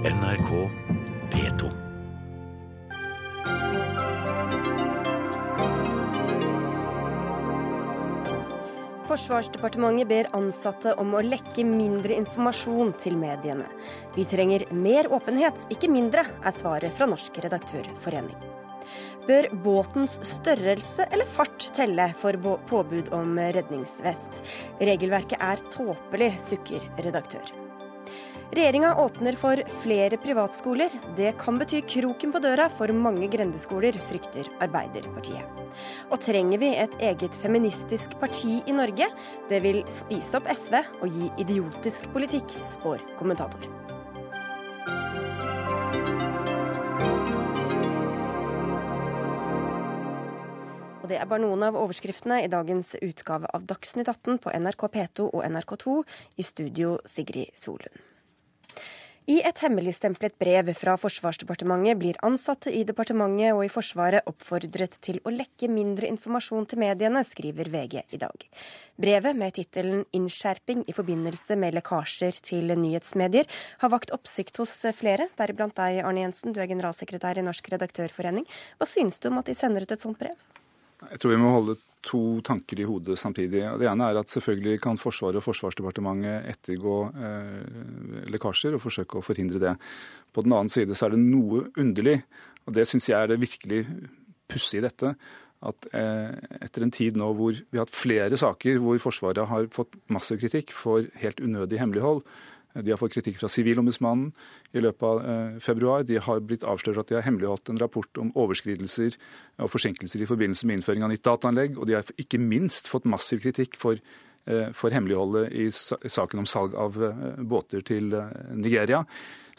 NRK P2. Forsvarsdepartementet ber ansatte om å lekke mindre informasjon til mediene. Vi trenger mer åpenhet, ikke mindre, er svaret fra Norsk redaktørforening. Bør båtens størrelse eller fart telle for påbud om redningsvest? Regelverket er tåpelig, sukker redaktør. Regjeringa åpner for flere privatskoler. Det kan bety kroken på døra for mange grendeskoler, frykter Arbeiderpartiet. Og trenger vi et eget feministisk parti i Norge? Det vil spise opp SV og gi idiotisk politikk, spår kommentator. Det er bare noen av overskriftene i dagens utgave av Dagsnytt 18 på NRK P2 og NRK2. I studio Sigrid Solund. I et hemmeligstemplet brev fra Forsvarsdepartementet blir ansatte i departementet og i Forsvaret oppfordret til å lekke mindre informasjon til mediene, skriver VG i dag. Brevet med tittelen 'Innskjerping i forbindelse med lekkasjer til nyhetsmedier' har vakt oppsikt hos flere, deriblant deg, Arne Jensen, du er generalsekretær i Norsk redaktørforening. Hva synes du om at de sender ut et sånt brev? Jeg tror vi må holde to tanker i hodet samtidig. Det ene er at selvfølgelig kan Forsvaret og Forsvarsdepartementet ettergå eh, lekkasjer og forsøke å forhindre det. På den annen side så er det noe underlig, og det syns jeg er det virkelig pussige i dette, at eh, etter en tid nå hvor vi har hatt flere saker hvor Forsvaret har fått massiv kritikk for helt unødig hemmelighold, de har fått kritikk fra Sivilombudsmannen i løpet av eh, februar. De har blitt avslørt at de har hemmeligholdt en rapport om overskridelser og forsinkelser i forbindelse med innføring av nytt dataanlegg. Og de har ikke minst fått massiv kritikk for, eh, for hemmeligholdet i saken om salg av eh, båter til Nigeria.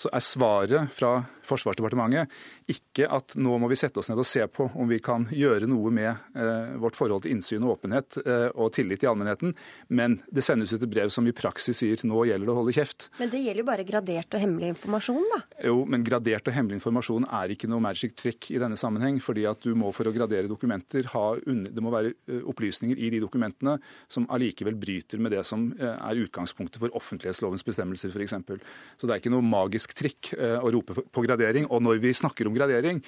Så er svaret fra Forsvarsdepartementet ikke at nå må vi sette oss ned og se på om vi kan gjøre noe med eh, vårt forhold til innsyn og åpenhet eh, og tillit i allmennheten, men det sendes ut et brev som i praksis sier nå gjelder det å holde kjeft. Men det gjelder jo bare gradert og hemmelig informasjon, da? Jo, men gradert og hemmelig informasjon er ikke noe magic trick i denne sammenheng, fordi at du må for å gradere dokumenter ha Det må være eh, opplysninger i de dokumentene som allikevel bryter med det som eh, er utgangspunktet for offentlighetslovens bestemmelser, f.eks. Så det er ikke noe magisk trikk eh, å rope på gradering. Og når vi snakker om gradering,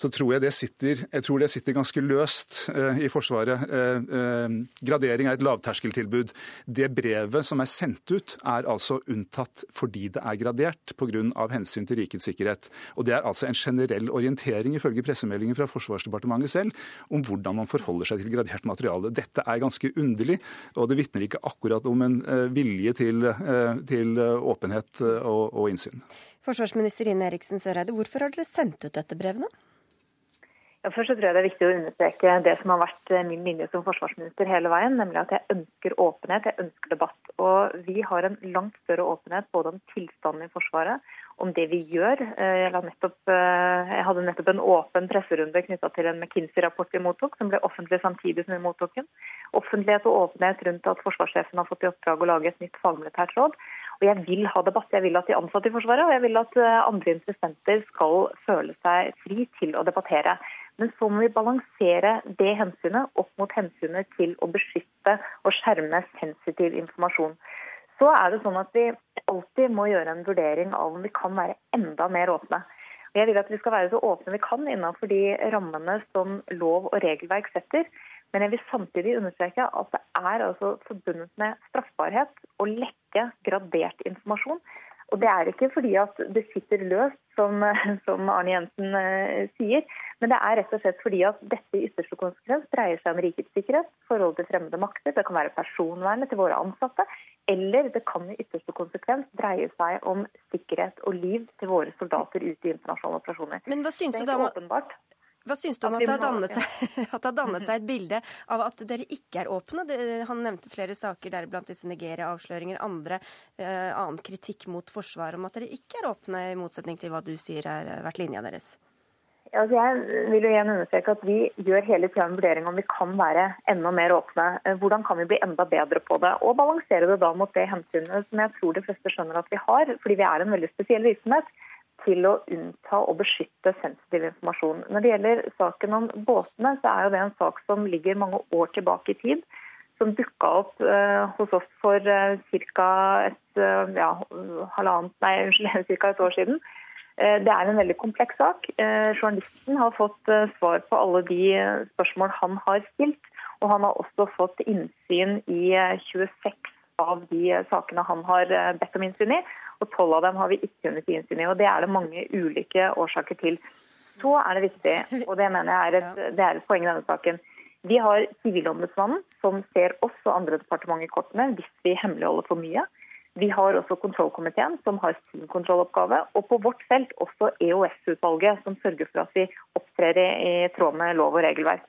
så tror jeg det sitter, jeg tror det sitter ganske løst eh, i Forsvaret. Eh, eh, gradering er et lavterskeltilbud. Det brevet som er sendt ut, er altså unntatt fordi det er gradert pga. hensyn til rikets sikkerhet. Og Det er altså en generell orientering ifølge pressemeldingen fra Forsvarsdepartementet selv om hvordan man forholder seg til gradert materiale. Dette er ganske underlig, og det vitner ikke akkurat om en vilje til, til åpenhet og, og innsyn. Forsvarsminister Ine Eriksen Søreide, hvorfor har dere sendt ut dette brevet nå? Ja, først så tror jeg Det er viktig å understreke det som har vært eh, min linje som forsvarsminister hele veien, nemlig at jeg ønsker åpenhet, jeg ønsker debatt. Og Vi har en langt større åpenhet både om tilstanden i Forsvaret, om det vi gjør. Eh, jeg, nettopp, eh, jeg hadde nettopp en åpen presserunde knytta til en McKinsey-rapport vi mottok, som ble offentlig samtidig som vi mottok den. Offentlighet og åpenhet rundt at forsvarssjefen har fått i oppdrag å lage et nytt fagmilitært råd. Og jeg vil ha debatt. Jeg vil at de ansatte i Forsvaret og jeg vil at andre interessenter skal føle seg fri til å debattere. Men så må vi balansere det hensynet opp mot hensynet til å beskytte og skjerme sensitiv informasjon. Så er det sånn at vi alltid må gjøre en vurdering av om vi kan være enda mer åpne. Jeg vil at vi skal være så åpne vi kan innenfor de rammene som lov og regelverk setter. Men jeg vil samtidig understreke at det er altså forbundet med straffbarhet å lekke gradert informasjon. Og Det er ikke fordi at det sitter løst, som, som Arne Jensen eh, sier, men det er rett og slett fordi at dette i ytterste konsekvens dreier seg om rikets sikkerhet, forhold til fremmede makter, det kan være personvernet til våre ansatte, eller det kan i ytterste konsekvens dreie seg om sikkerhet og liv til våre soldater ute i internasjonale operasjoner. Men hva syns du da om hva syns du om at det, seg, at det har dannet seg et bilde av at dere ikke er åpne? Han nevnte flere saker, deriblant disse Nigeria-avsløringer, andre eh, annen kritikk mot Forsvaret om at dere ikke er åpne, i motsetning til hva du sier har vært linja deres. Altså jeg vil jo igjen understreke at Vi gjør hele tiden en vurdering om vi kan være enda mer åpne. Eh, hvordan kan vi bli enda bedre på det? Og balansere det da mot det hensynet som jeg tror de fleste skjønner at vi har, fordi vi er en veldig spesiell virksomhet til å unnta og beskytte sensitiv informasjon. Når det gjelder saken om båtene, så er jo det en sak som ligger mange år tilbake i tid. som dukka opp eh, hos oss for eh, ca. et, uh, ja, et år siden. Det er en veldig kompleks sak. Journalisten har fått svar på alle de spørsmål han har stilt. Og han har også fått innsyn i 26 av de sakene han har bedt om innsyn i. Og 12 av dem har vi ikke kunnet gi innsyn i. Og det er det mange ulike årsaker til. Så er det viktig, og det mener jeg er et, det er et poeng i denne saken. Vi har Sivilombudsmannen, som ser oss og andre departementer i kortene hvis vi hemmeligholder for mye. Vi har også kontrollkomiteen, som har sin kontrolloppgave. Og på vårt felt også EOS-utvalget, som sørger for at vi opptrer i tråd med lov og regelverk.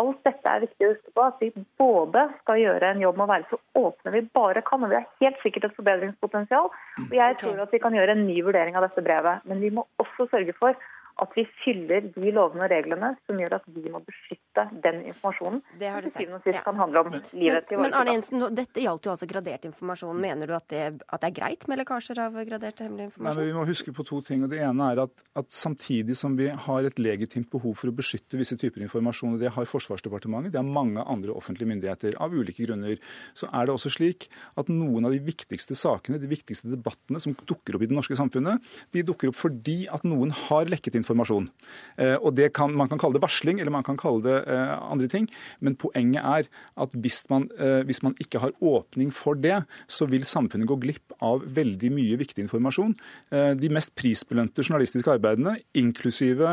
Alt dette er viktig å huske på, at vi både skal gjøre en jobb med å være så åpne vi bare kan, og vi har helt sikkert et forbedringspotensial. Og jeg tror at vi kan gjøre en ny vurdering av dette brevet. Men vi må også sørge for at vi fyller de lovene og reglene som gjør at vi må beskytte den informasjonen. Det har du sagt. Som ja. kan handle om men, livet til våre Men Arne Jensen, dette gjaldt jo altså gradert informasjon. Mener du at det, at det, er greit med lekkasjer av gradert hemmelig informasjon? Nei, men vi må huske på to ting. og Det ene er at, at, samtidig som vi har et legitimt behov for å beskytte visse typer informasjon, og det har Forsvarsdepartementet, det har mange andre offentlige myndigheter, av ulike grunner, så er det også slik at noen av de viktigste sakene, de viktigste debattene som dukker opp i det norske samfunnet, de dukker opp fordi at noen har lekket informasjon informasjon. Eh, og kan, Man kan kalle det varsling, eller man kan kalle det eh, andre ting. Men poenget er at hvis man, eh, hvis man ikke har åpning for det, så vil samfunnet gå glipp av veldig mye viktig informasjon. De mest prisbelønte journalistiske arbeidene, inklusive,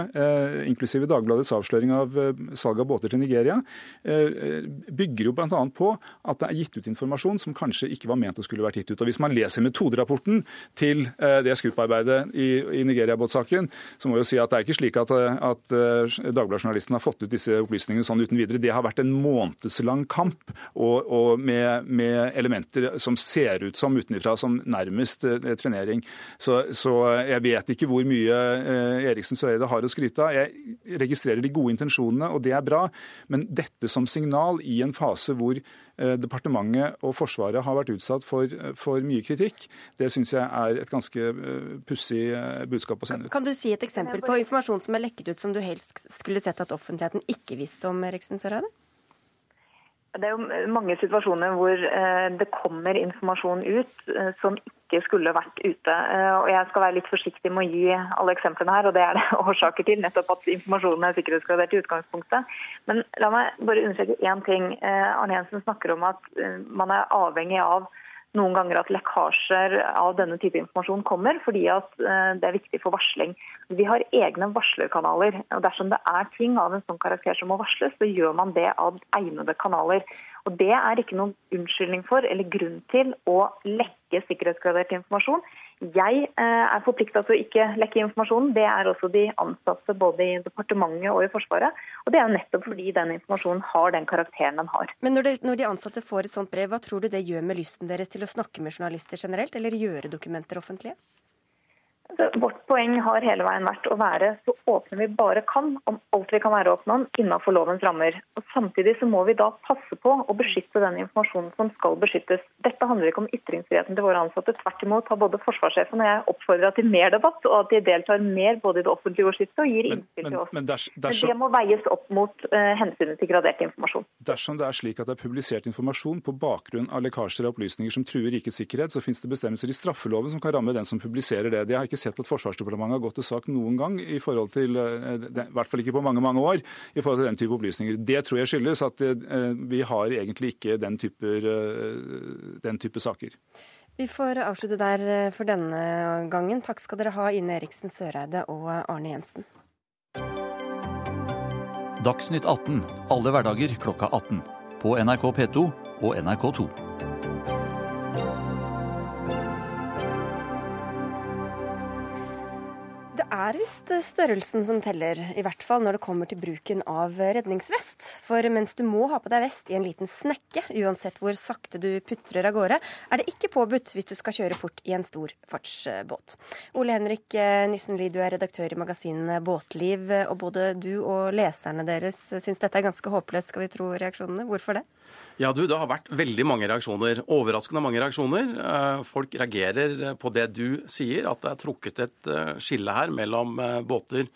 inklusive Dagbladets avsløring av salg av båter til Nigeria, bygger jo bl.a. på at det er gitt ut informasjon som kanskje ikke var ment å skulle vært gitt ut. Og Hvis man leser metoderapporten til det skupparbeidet i, i Nigeria-båtsaken, så må jo si at det er ikke slik at, at eh, Dagbladet-journalisten har fått ut disse opplysningene sånn uten videre. Det har vært en månedslang kamp og, og med, med, elementer som ser ut som utenfra som nærmest eh, trenering. Så, så, jeg vet ikke hvor mye eh, Eriksen Søreide har å skryte av. Jeg registrerer de gode intensjonene, og det er bra. Men dette som signal i en fase hvor Eh, departementet og Forsvaret har vært utsatt for, for mye kritikk. Det syns jeg er et ganske eh, pussig eh, budskap å sende ut. Kan du si et eksempel på informasjon som er lekket ut som du helst skulle sett at offentligheten ikke visste om Eriksen Søreide? Det er jo mange situasjoner hvor det kommer informasjon ut som ikke skulle vært ute. Og Jeg skal være litt forsiktig med å gi alle eksemplene her, og det er det årsaker til. Nettopp at informasjonen er sikkerhetsgradert i utgangspunktet. Men la meg bare understreke én ting. Arne Jensen snakker om at man er avhengig av noen ganger at lekkasjer av denne type informasjon kommer, fordi eh, det er viktig for varsling. Vi har egne varslerkanaler. og Dersom det er ting av en sånn karakter som må varsles, så gjør man det av egnede kanaler. Og Det er ikke noen unnskyldning for eller grunn til å lekke sikkerhetsgradert informasjon. Jeg eh, er forplikta til å ikke lekke informasjonen. Det er også de ansatte både i departementet og i Forsvaret. Og det er nettopp fordi den informasjonen har den karakteren den har. Men når, det, når de ansatte får et sånt brev, hva tror du det gjør med lysten deres til å snakke med journalister generelt, eller gjøre dokumenter offentlige? Vårt poeng har hele veien vært å være så åpne vi bare kan om alt vi kan være åpne om innenfor lovens rammer. Og Samtidig så må vi da passe på å beskytte den informasjonen som skal beskyttes. Dette handler ikke om ytringsfriheten til våre ansatte. Tvert imot har både forsvarssjefen og jeg oppfordra til mer debatt, og at de deltar mer både i det offentlige ordskiftet og gir innspill til oss. Men, men, dersom, men, det må veies opp mot uh, hensynet til gradert informasjon. Dersom det er slik at det er publisert informasjon på bakgrunn av lekkasjer av opplysninger som truer rikets sikkerhet, så finnes det bestemmelser i straffeloven som kan ramme den som publiserer det. Det har ikke sett sett at Forsvarsdepartementet har gått til sak noen gang, i forhold til, eh, i hvert fall ikke på mange mange år, i forhold til den type opplysninger. Det tror jeg skyldes at eh, vi har egentlig ikke den type, eh, den type saker. Vi får avslutte der for denne gangen. Takk skal dere ha, Ine Eriksen Søreide og Arne Jensen. Dagsnytt 18 alle hverdager klokka 18. På NRK P2 og NRK2. Er visst størrelsen som teller, i hvert fall når det kommer til bruken av redningsvest. For mens du må ha på deg vest i en liten snekke, uansett hvor sakte du putrer av gårde, er det ikke påbudt hvis du skal kjøre fort i en stor fartsbåt. Ole Henrik Nissenli, du er redaktør i magasinet Båtliv, og både du og leserne deres syns dette er ganske håpløst, skal vi tro reaksjonene. Hvorfor det? Ja, du, Det har vært veldig mange reaksjoner. Overraskende mange reaksjoner. Eh, folk reagerer på det du sier, at det er trukket et eh, skille her mellom eh, båter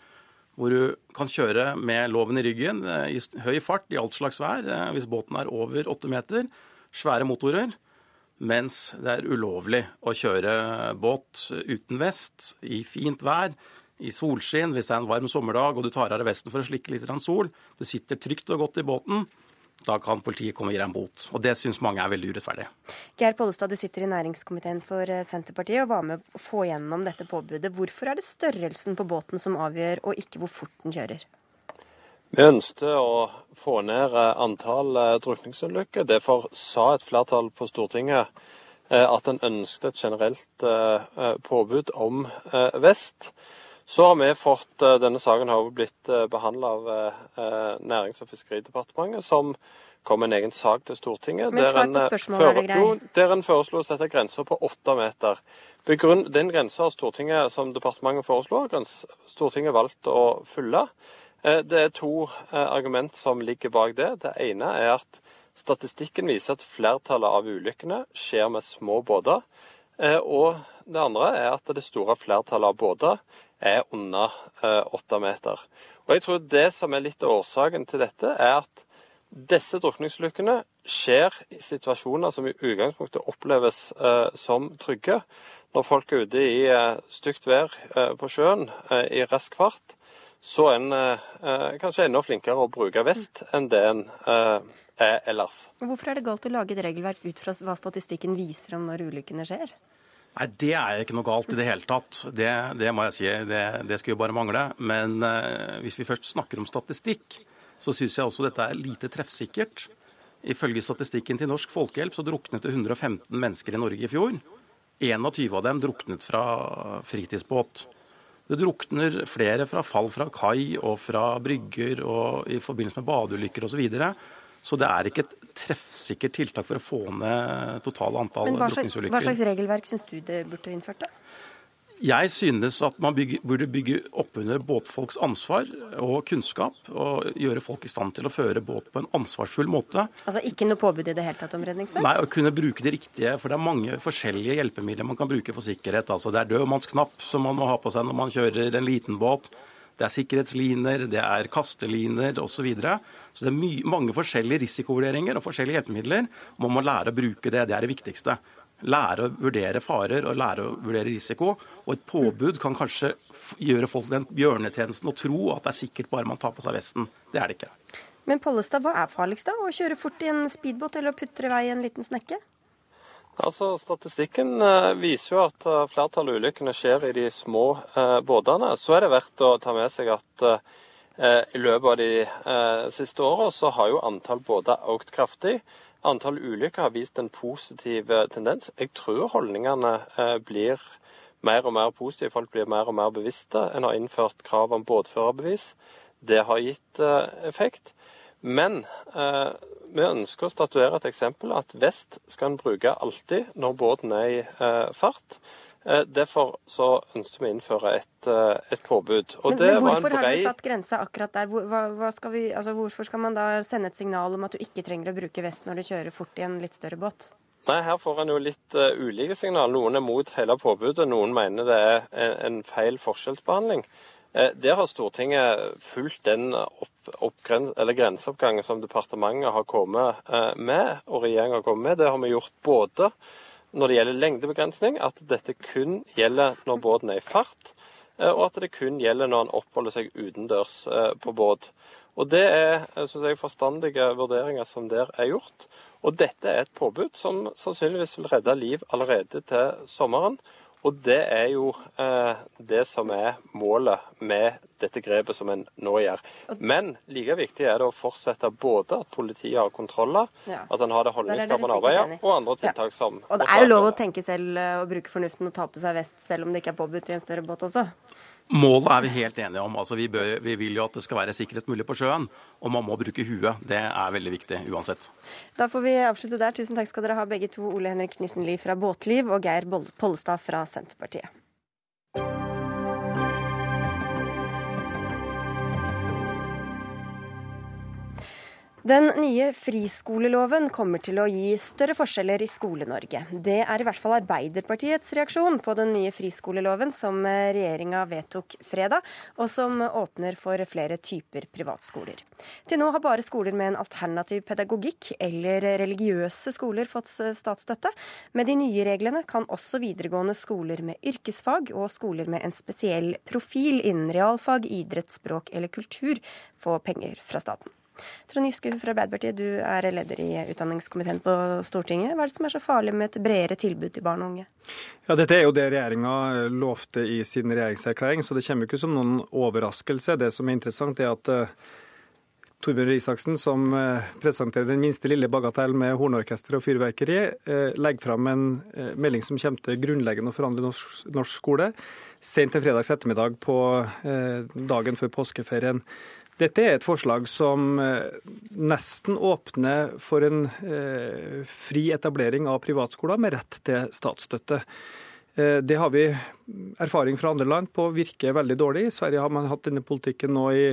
hvor du kan kjøre med loven i ryggen i høy fart i alt slags vær hvis båten er over åtte meter. Svære motorer. Mens det er ulovlig å kjøre båt uten vest i fint vær i solskinn, hvis det er en varm sommerdag og du tar av deg vesten for å slikke litt sol, du sitter trygt og godt i båten, da kan politiet komme og gi deg en bot. Og det syns mange er veldig urettferdig. Geir Pollestad, du sitter i næringskomiteen for eh, Senterpartiet og var med å få gjennom dette påbudet. Hvorfor er det størrelsen på båten som avgjør, og ikke hvor fort den kjører? Vi ønsket å få ned eh, antall eh, drukningsulykker. Derfor sa et flertall på Stortinget at en ønsket et generelt påbud om vest. Så har vi fått, eh, Denne saken har blitt eh, behandla av eh, Nærings- og fiskeridepartementet, som kom en egen sak til Stortinget. Men svar på spørsmålet, er det greit? Der en foreslo å sette grensa på åtte meter. Begrunn, den grensa Stortinget, som departementet foreslo, har Stortinget valgt å følge. Det er to argument som ligger bak det. Det ene er at statistikken viser at flertallet av ulykkene skjer med små båter. Og det andre er at det store flertallet av båter er under eh, åtte meter. Og jeg tror Det som er litt av årsaken til dette, er at disse drukningsulykkene skjer i situasjoner som i utgangspunktet oppleves eh, som trygge. Når folk er ute i eh, stygt vær på sjøen i rask fart, så er en kanskje enda flinkere å bruke vest enn det en er ellers. Hvorfor er det galt å lage et regelverk ut fra hva statistikken viser om når ulykkene skjer? Nei, Det er ikke noe galt i det hele tatt. Det, det må jeg si. Det, det skulle bare mangle. Men eh, hvis vi først snakker om statistikk, så syns jeg også dette er lite treffsikkert. Ifølge statistikken til Norsk Folkehjelp så druknet det 115 mennesker i Norge i fjor. 21 av dem druknet fra fritidsbåt. Det drukner flere fra fall fra kai og fra brygger og i forbindelse med badeulykker osv. Så det er ikke et treffsikkert tiltak for å få ned totale antall slags, hva slags regelverk syns du det burde innført? da? Jeg synes at man bygge, burde bygge opp under båtfolks ansvar og kunnskap, og gjøre folk i stand til å føre båt på en ansvarsfull måte. Altså ikke noe påbud i det hele tatt om redningsvest? Nei, å kunne bruke det riktige. For det er mange forskjellige hjelpemidler man kan bruke for sikkerhet. Altså, det er dødmannsknapp som man må ha på seg når man kjører en liten båt. Det er sikkerhetsliner, det er kasteliner osv. Så, videre. så det er mye, mange forskjellige risikovurderinger og forskjellige hjelpemidler. og Man må lære å bruke det. Det er det viktigste. Lære å vurdere farer og lære å vurdere risiko. Og et påbud kan kanskje gjøre folk den bjørnetjenesten og tro at det er sikkert bare man tar på seg vesten. Det er det ikke. Men Pollestad, hva er farligst da? Å kjøre fort i en speedbåt eller å putre vei i en liten snekke? Altså, Statistikken eh, viser jo at eh, flertallet av ulykkene skjer i de små eh, båtene. Så er det verdt å ta med seg at i løpet av de siste åra så har jo antall båter økt kraftig. Antall ulykker har vist en positiv tendens. Jeg tror holdningene blir mer og mer positive. Folk blir mer og mer bevisste. En har innført krav om båtførerbevis. Det har gitt effekt. Men vi ønsker å statuere et eksempel at vest skal en bruke alltid når båten er i eh, fart. Eh, derfor så ønsker vi å innføre et, eh, et påbud. men, men hvorfor brei... har dere satt grensa akkurat der? Hva, hva skal vi, altså, hvorfor skal man da sende et signal om at du ikke trenger å bruke vest når du kjører fort i en litt større båt? Nei, Her får en jo litt uh, ulike signal. Noen er mot hele påbudet, noen mener det er en, en feil forskjellsbehandling. Uh, der har Stortinget fulgt den opp grenseoppgangen som departementet har kommet eh, med, og regjeringa har kommet med, det har vi gjort både når det gjelder lengdebegrensning, at dette kun gjelder når båten er i fart, eh, og at det kun gjelder når en oppholder seg utendørs eh, på båt. Og Det er synes jeg, forstandige vurderinger som der er gjort. Og dette er et påbud som sannsynligvis vil redde liv allerede til sommeren. Og det er jo eh, det som er målet med dette grepet som en nå gjør. Men like viktig er det å fortsette både at politiet har kontroller, ja. at en har det holdningsskapende arbeidet, og andre tiltak ja. som Og det er jo lov å tenke selv eh, og bruke fornuften og ta på seg vest, selv om det ikke er påbudt i en større båt også? Målet er vi helt enige om. Altså, vi, bør, vi, vil jo at det skal være sikrest mulig på sjøen, og man må bruke huet. Det er veldig viktig uansett. Da får vi avslutte der. Tusen takk skal dere ha begge to, Ole Henrik Nissenli fra Båtliv og Geir Pollestad fra Senterpartiet. Den nye friskoleloven kommer til å gi større forskjeller i Skole-Norge. Det er i hvert fall Arbeiderpartiets reaksjon på den nye friskoleloven som regjeringa vedtok fredag, og som åpner for flere typer privatskoler. Til nå har bare skoler med en alternativ pedagogikk eller religiøse skoler fått statsstøtte. Med de nye reglene kan også videregående skoler med yrkesfag og skoler med en spesiell profil innen realfag, idrett, språk eller kultur få penger fra staten. Trond Giske fra Arbeiderpartiet, du er leder i utdanningskomiteen på Stortinget. Hva er det som er så farlig med et bredere tilbud til barn og unge? Ja, Dette er jo det regjeringa lovte i sin regjeringserklæring, så det kommer ikke som noen overraskelse. Det som er interessant, er at uh, Torbjørn Isaksen, som uh, presenterer den minste lille bagatell med hornorkester og fyrverkeri, legger fram en melding som kommer til grunnleggende å forandre norsk, norsk skole, sent en fredags ettermiddag på dagen før påskeferien. Dette er et forslag som eh, nesten åpner for en eh, fri etablering av privatskoler med rett til statsstøtte. Eh, det har vi erfaring fra andre land på virker veldig dårlig. I Sverige har man hatt denne politikken nå i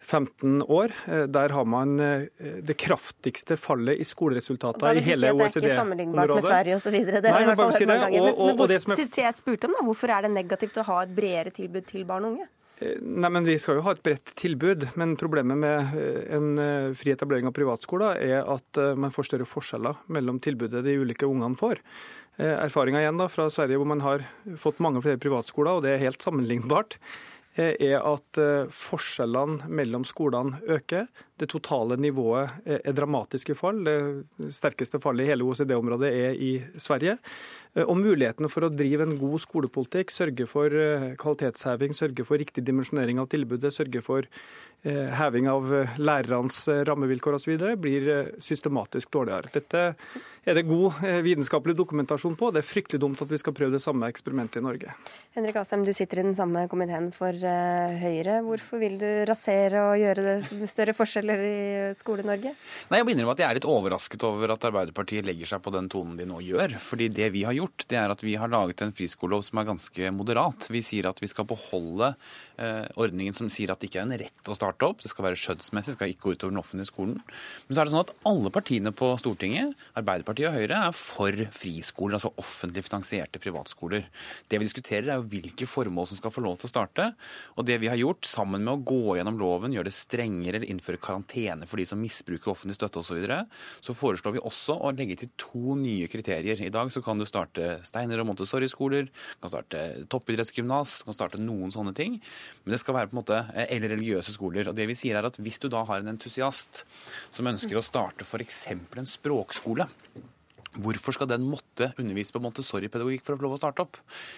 15 år. Der har man det kraftigste fallet i skoleresultater i hele OECD-området. Det er ikke sammenlignbart med Sverige osv. Det har vi i hvert fall hørt mange ganger. Men, men hvor, til jeg spurte om da, hvorfor er det negativt å ha et bredere tilbud til barn og unge? Nei, men Vi skal jo ha et bredt tilbud, men problemet med eh, en eh, fri etablering av privatskoler er at eh, man får større forskjeller mellom tilbudet de ulike ungene får. Erfaringa igjen da, fra Sverige, hvor man har fått mange flere privatskoler, og det er helt sammenlignbart, er at forskjellene mellom skolene øker. Det totale nivået er dramatiske fall. Det sterkeste fallet i hele OECD-området er i Sverige. Eh, og mulighetene for å drive en god skolepolitikk, sørge for eh, kvalitetsheving, sørge for riktig dimensjonering av tilbudet, sørge for eh, heving av lærernes rammevilkår osv., blir systematisk dårligere. Dette er det god vitenskapelig dokumentasjon på. Det er fryktelig dumt at vi skal prøve det samme eksperimentet i Norge. Henrik Asheim, du sitter i den samme komiteen for Høyre. Hvorfor vil du rasere og gjøre det større forskjeller i Skole-Norge? Nei, Jeg må innrømme at jeg er litt overrasket over at Arbeiderpartiet legger seg på den tonen de nå gjør. fordi det vi har gjort, det er at vi har laget en friskolelov som er ganske moderat. Vi sier at vi skal beholde eh, ordningen som sier at det ikke er en rett å starte opp. Det skal være skjønnsmessig, skal ikke gå utover den offentlige skolen. Men så er det sånn at alle partiene på Stortinget, Arbeiderpartiet og Høyre, er for friskoler, altså offentlig finansierte privatskoler. Det vi diskuterer er jo hvilke formål som skal få lov til å starte. Og det vi har gjort, sammen med å gå gjennom loven, gjøre det strengere innføre innføre karantene for de som misbruker offentlig støtte osv., så, videre, så foreslår vi også å legge til to nye kriterier. I dag så kan du starte Steiner- og Montessori-skoler, kan starte toppidrettsgymnas, kan starte noen sånne ting. Men det skal være på en måte, eh, eller religiøse skoler. Og det vi sier er at Hvis du da har en entusiast som ønsker å starte f.eks. en språkskole, Hvorfor skal den måtte undervise på Montessori-pedagogikk for å få lov å starte opp?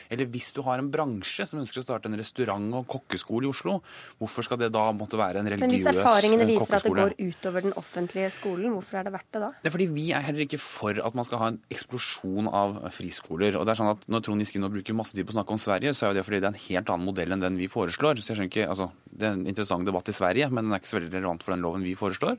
Eller hvis du har en bransje som ønsker å starte en restaurant- og kokkeskole i Oslo, hvorfor skal det da måtte være en religiøs kokkeskole? Men hvis erfaringene viser at det går utover den offentlige skolen, hvorfor er det verdt det da? Det er fordi vi er heller ikke for at man skal ha en eksplosjon av friskoler. Og det er sånn at Når Trond Giske nå bruker masse tid på å snakke om Sverige, så er jo det fordi det er en helt annen modell enn den vi foreslår. Så jeg skjønner ikke, altså, Det er en interessant debatt i Sverige, men den er ikke så veldig relevant for den loven vi foreslår.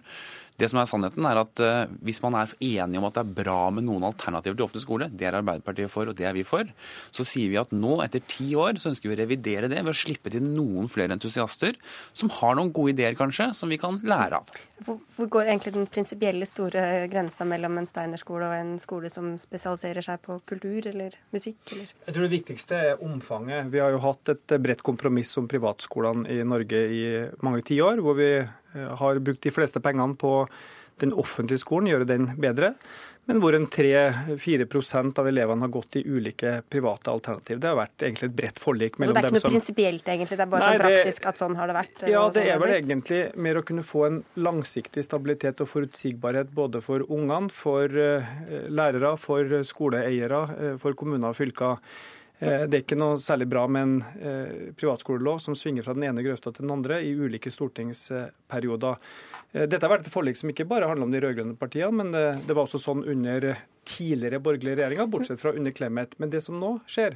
Det som er sannheten er at uh, Hvis man er enige om at det er bra med noen alternativer til offentlig skole, det er Arbeiderpartiet for, og det er vi for, så sier vi at nå, etter ti år, så ønsker vi å revidere det ved å slippe til noen flere entusiaster som har noen gode ideer, kanskje, som vi kan lære av. Hvor, hvor går egentlig den prinsipielle store grensa mellom en Steiner-skole og en skole som spesialiserer seg på kultur eller musikk? Eller? Jeg tror det viktigste er omfanget. Vi har jo hatt et bredt kompromiss om privatskolene i Norge i mange tiår, hvor vi Eh, har brukt de fleste pengene på den offentlige skolen, gjøre den bedre. Men hvor en 3-4% av elevene har gått i ulike private alternativ. Det har vært egentlig et bredt forlik mellom dem som Så det er ikke noe prinsipielt, egentlig? Det er bare Nei, sånn praktisk at sånn har det vært? Ja, det sånn er vel egentlig mer å kunne få en langsiktig stabilitet og forutsigbarhet både for ungene, for eh, lærere, for skoleeiere, eh, for kommuner og fylker. Eh, det er ikke noe særlig bra med en eh, privatskolelov som svinger fra den ene grøfta til den andre i ulike stortingsperioder. Eh, dette har vært et forlik som ikke bare handler om de rød-grønne partiene, men det var også sånn under tidligere borgerlige regjeringer, bortsett fra under Clemet. Men det som nå skjer,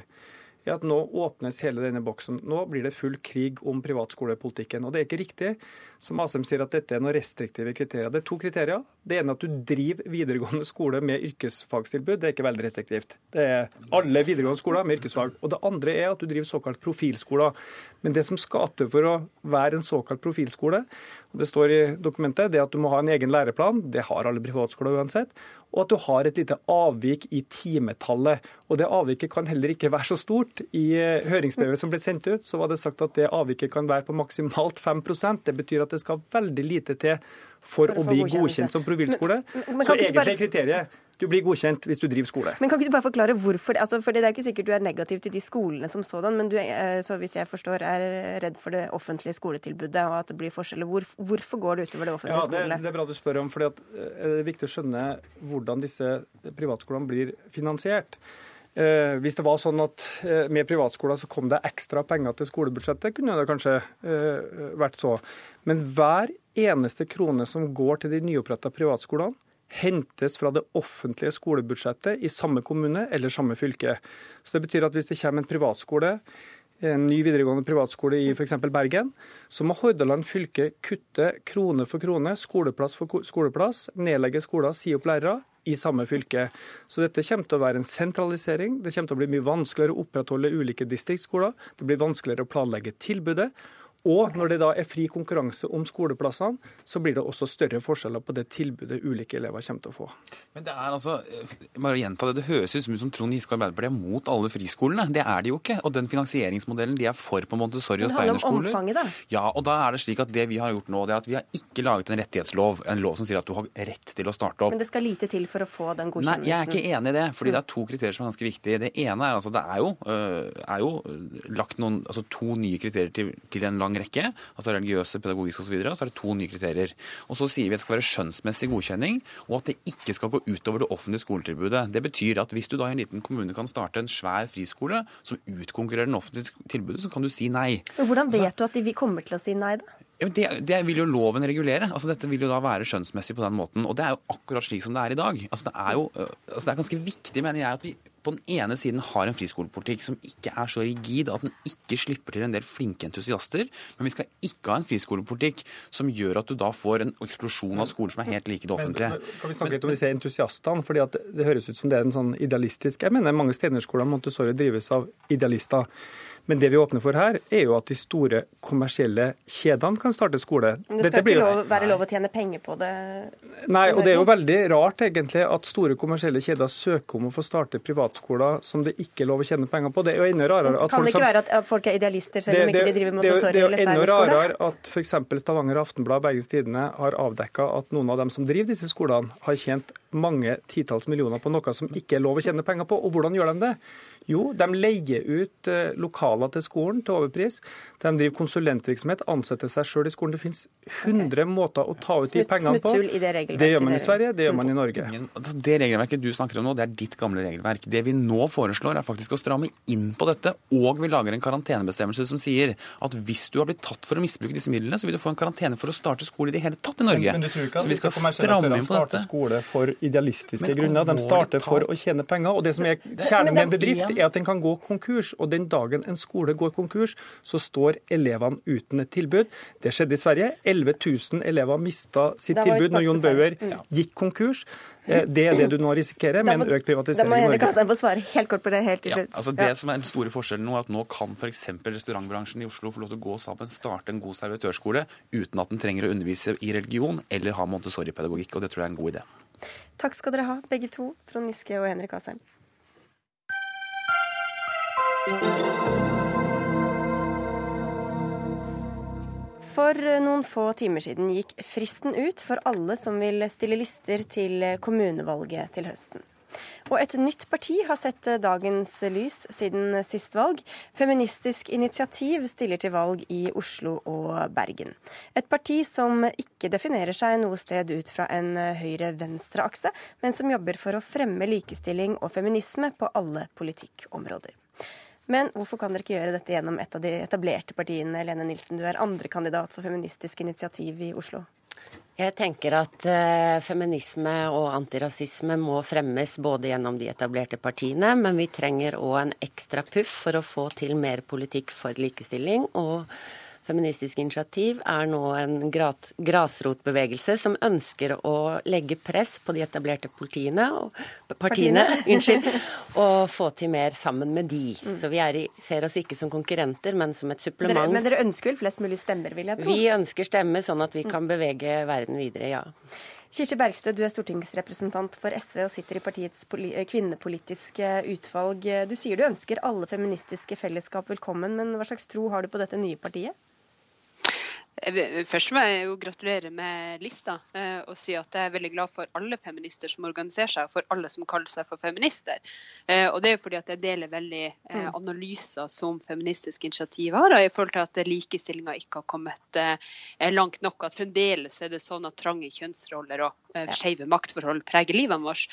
er at nå åpnes hele denne boksen. Nå blir det full krig om privatskolepolitikken. Og det er ikke riktig som Asem sier, at dette er noen restriktive kriterier. Det er to kriterier. Det ene er at du driver videregående skole med yrkesfagstilbud. Det er ikke veldig restriktivt. Det er alle videregående skoler med yrkesfag. Og det andre er at du driver såkalt profilskoler. Men det som skal til for å være en såkalt profilskole, og Det står i dokumentet det er at du må ha en egen læreplan, det har alle privatskoler uansett, og at du har et lite avvik i timetallet. Og Det avviket kan heller ikke være så stort. I høringsbrevet som ble sendt ut, så var det sagt at det avviket kan være på maksimalt 5% Det betyr at det skal veldig lite til for, for å bli godkjent som profilskole. Så egentlig er kriteriet du blir godkjent hvis du driver skole. Men Kan ikke du bare forklare hvorfor? Altså, for Det er ikke sikkert du er negativ til de skolene som sådan, men du er, så vidt jeg forstår, er redd for det offentlige skoletilbudet og at det blir forskjeller. Hvor, hvorfor går det utover det offentlige ja, det? Det er bra du spør om, for eh, det er viktig å skjønne hvordan disse privatskolene blir finansiert. Eh, hvis det var sånn at eh, med privatskoler så kom det ekstra penger til skolebudsjettet, kunne det kanskje eh, vært så. Men hver eneste krone som går til de nyoppretta privatskolene, hentes fra det offentlige skolebudsjettet i samme kommune eller samme fylke. Så Det betyr at hvis det kommer en privatskole, en ny videregående privatskole i f.eks. Bergen, så må Hordaland fylke kutte krone for krone, skoleplass for skoleplass, nedlegge skoler, si opp lærere i samme fylke. Så dette kommer til å være en sentralisering. Det kommer til å bli mye vanskeligere å opprettholde ulike distriktsskoler. Det blir vanskeligere å planlegge tilbudet. Og når det da er fri konkurranse om skoleplassene, så blir det også større forskjeller på det tilbudet ulike elever kommer til å få. Men det er altså, bare å gjenta det, det høres ut som Trond Giske og Arbeiderpartiet er mot alle friskolene. Det er de jo ikke. Og den finansieringsmodellen de er for på Montessori og Steiner-skoler. Ja, og da er det slik at det vi har gjort nå, det er at vi har ikke laget en rettighetslov, en lov som sier at du har rett til å starte opp. Men det skal lite til for å få den godkjennelsen? Nei, jeg er ikke enig i det. fordi det er to kriterier som er ganske viktige. Det ene er altså det er jo, er jo lagt noen, altså to nye kriterier til, til en lang rekke. altså Religiøse, pedagogiske osv. Og, så er det to nye kriterier. Og Så sier vi at det skal være skjønnsmessig godkjenning, og at det ikke skal gå utover det offentlige skoletilbudet. Det betyr at hvis du da i en liten kommune kan starte en svær friskole som utkonkurrerer den offentlige tilbudet, så kan du si nei. Men Hvordan vet du at de kommer til å si nei, da? Det, det, vil jo loven regulere. Altså, dette vil jo da være skjønnsmessig på den måten. Og det er jo akkurat slik som det er i dag. Altså, det, er jo, altså, det er ganske viktig, mener jeg, at vi på den ene siden har en friskolepolitikk som ikke er så rigid at den ikke slipper til en del flinke entusiaster. Men vi skal ikke ha en friskolepolitikk som gjør at du da får en eksplosjon av skoler som er helt like det offentlige. Men, kan vi snakke litt om disse entusiastene? fordi Det høres ut som det er en sånn idealistisk Jeg mener mange steinerskoler Montessori drives av idealister. Men det vi åpner for her, er jo at de store kommersielle kjedene kan starte skole. Men det skal ikke lov, være lov å tjene penger på det? Nei, og det er jo veldig rart egentlig at store kommersielle kjeder søker om å få starte privatskoler som det ikke er lov å tjene penger på. Det er jo enda rarere at Kan det ikke være at folk er idealister selv om ikke de driver Montessori eller Steinerskole? Det er jo enda rarere at f.eks. Stavanger Aftenblad Bergens Tidende har avdekka at noen av dem som driver disse skolene, har tjent mange titalls millioner på noe som ikke er lov å tjene penger på. Og hvordan gjør de det? Jo, de leier ut eh, lokaler til skolen til overpris. De driver konsulentvirksomhet, ansetter seg sjøl i skolen. Det finnes 100 okay. måter å ta ut de pengene på. I det, det gjør man i Sverige, det gjør man i Norge. Altså, det regelverket du snakker om nå, det er ditt gamle regelverk. Det vi nå foreslår, er faktisk å stramme inn på dette. Og vi lager en karantenebestemmelse som sier at hvis du har blitt tatt for å misbruke disse midlene, så vil du få en karantene for å starte skole i det hele tatt i Norge. Men, men du tror ikke at så vi skal stramme inn på dette? skole for idealistiske grunner. De starter for å tjene penger. Og det som er kjernen i en bedrift, er at den kan gå konkurs. Og den dagen en skole går konkurs, så står elevene uten et tilbud. Det skjedde i Sverige. 11 000 elever mista sitt tilbud når Jon Bauer gikk konkurs. Eh, det er det du nå risikerer med en økt privatisering i Norge. Da må Henrik Asheim få svare helt kort på det helt til slutt. Ja, altså det som er den store forskjellen nå, er at nå kan f.eks. restaurantbransjen i Oslo få lov til å gå sammen, starte en god servitørskole uten at den trenger å undervise i religion eller ha Montessori-pedagogikk. og Det tror jeg er en god idé. Takk skal dere ha, begge to, Trond Giske og Henrik Asheim. For noen få timer siden gikk fristen ut for alle som vil stille lister til kommunevalget til høsten. Og et nytt parti har sett dagens lys siden sist valg. Feministisk initiativ stiller til valg i Oslo og Bergen. Et parti som ikke definerer seg noe sted ut fra en høyre-venstre-akse, men som jobber for å fremme likestilling og feminisme på alle politikkområder. Men hvorfor kan dere ikke gjøre dette gjennom et av de etablerte partiene? Lene Nilsen, du er andrekandidat for Feministisk initiativ i Oslo. Jeg tenker at eh, feminisme og antirasisme må fremmes både gjennom de etablerte partiene, men vi trenger òg en ekstra puff for å få til mer politikk for likestilling. og Feministisk initiativ er nå en grasrotbevegelse som ønsker å legge press på de etablerte politiene, og, partiene, unnskyld, og få til mer sammen med de. Mm. Så vi i, ser oss ikke som konkurrenter, men som et supplement. Dere, men dere ønsker vel flest mulig stemmer, vil jeg tro? Vi ønsker stemmer, sånn at vi mm. kan bevege verden videre, ja. Kirsti Bergstø, du er stortingsrepresentant for SV og sitter i partiets kvinnepolitiske utvalg. Du sier du ønsker alle feministiske fellesskap velkommen, men hva slags tro har du på dette nye partiet? Først må jeg jo gratulere med lista eh, og si at jeg er veldig glad for alle feminister som organiserer seg, og for alle som kaller seg for feminister. Eh, og det er jo fordi at jeg deler veldig eh, mm. analyser som Feministisk initiativ har, i forhold til at likestillinga ikke har kommet langt nok. At fremdeles er det sånn at trange kjønnsroller og skeive maktforhold preger livet vårt.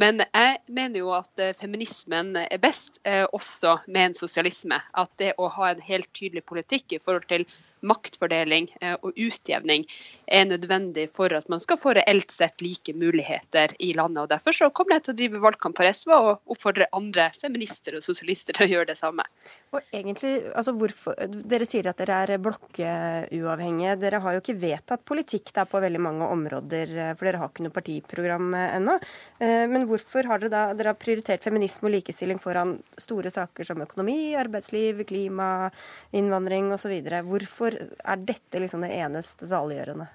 Men jeg mener jo at feminismen er best også med en sosialisme. At det å ha en helt tydelig politikk i forhold til maktfordeling eh, og utjevning er nødvendig for at man skal få reelt sett like muligheter i landet. og Derfor så kommer jeg til å drive valgkamp for SV og oppfordre andre feminister og sosialister til å gjøre det samme. Og egentlig, altså hvorfor, Dere sier at dere er blokkeuavhengige. Dere har jo ikke vedtatt politikk der på veldig mange områder, eh, for dere har ikke noe partiprogram eh, ennå. Men hvorfor har dere da dere har prioritert feminisme og likestilling foran store saker som økonomi, arbeidsliv, klima, innvandring osv.? Hvorfor er dette liksom det eneste saliggjørende?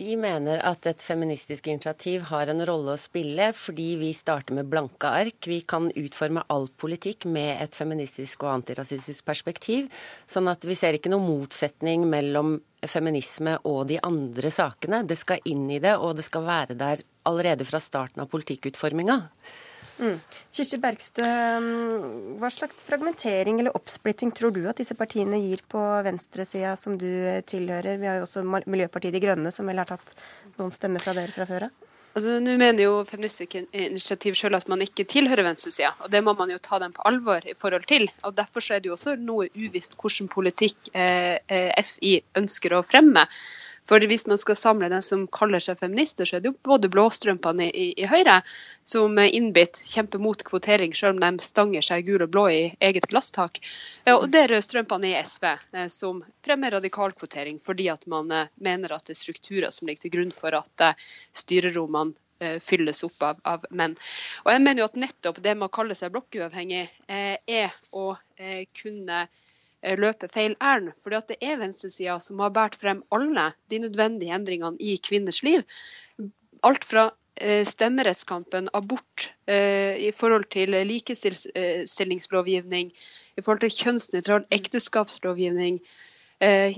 Vi mener at et feministisk initiativ har en rolle å spille fordi vi starter med blanke ark. Vi kan utforme all politikk med et feministisk og antirasistisk perspektiv. Sånn at vi ser ikke noen motsetning mellom feminisme og de andre sakene. Det skal inn i det, og det skal være der allerede fra starten av politikkutforminga. Mm. Kirsti Bergstø, mm, hva slags fragmentering eller oppsplitting tror du at disse partiene gir på venstresida som du tilhører? Vi har jo også Miljøpartiet De Grønne, som vel har tatt noen stemmer fra dere fra før av? Altså, Nå mener jo Feministisk initiativ selv at man ikke tilhører venstresida, og det må man jo ta dem på alvor i forhold til. og Derfor er det jo også noe uvisst hvilken politikk eh, eh FI ønsker å fremme. For hvis man skal samle dem som kaller seg feminister, så er det jo både blåstrømpene i, i, Høyre, som innbitt kjemper mot kvotering, selv om de stanger seg gul og blå i eget glasstak. Og det er rødstrømpene i SV, eh, som fremmer radikalkvotering fordi at man eh, mener at det er strukturer som ligger til grunn for at eh, styrerommene fylles opp av, av, menn. Og jeg mener jo at nettopp det med å kalle seg blokkuavhengig er å kunne Eh, løper feil ærend. For det er venstresida som har båret frem alle de nødvendige endringene i kvinners liv. Alt fra eh, stemmerettskampen, abort, eh, i forhold til likestillingslovgivning, i forhold til kjønnsnøytral ekteskapslovgivning, eh,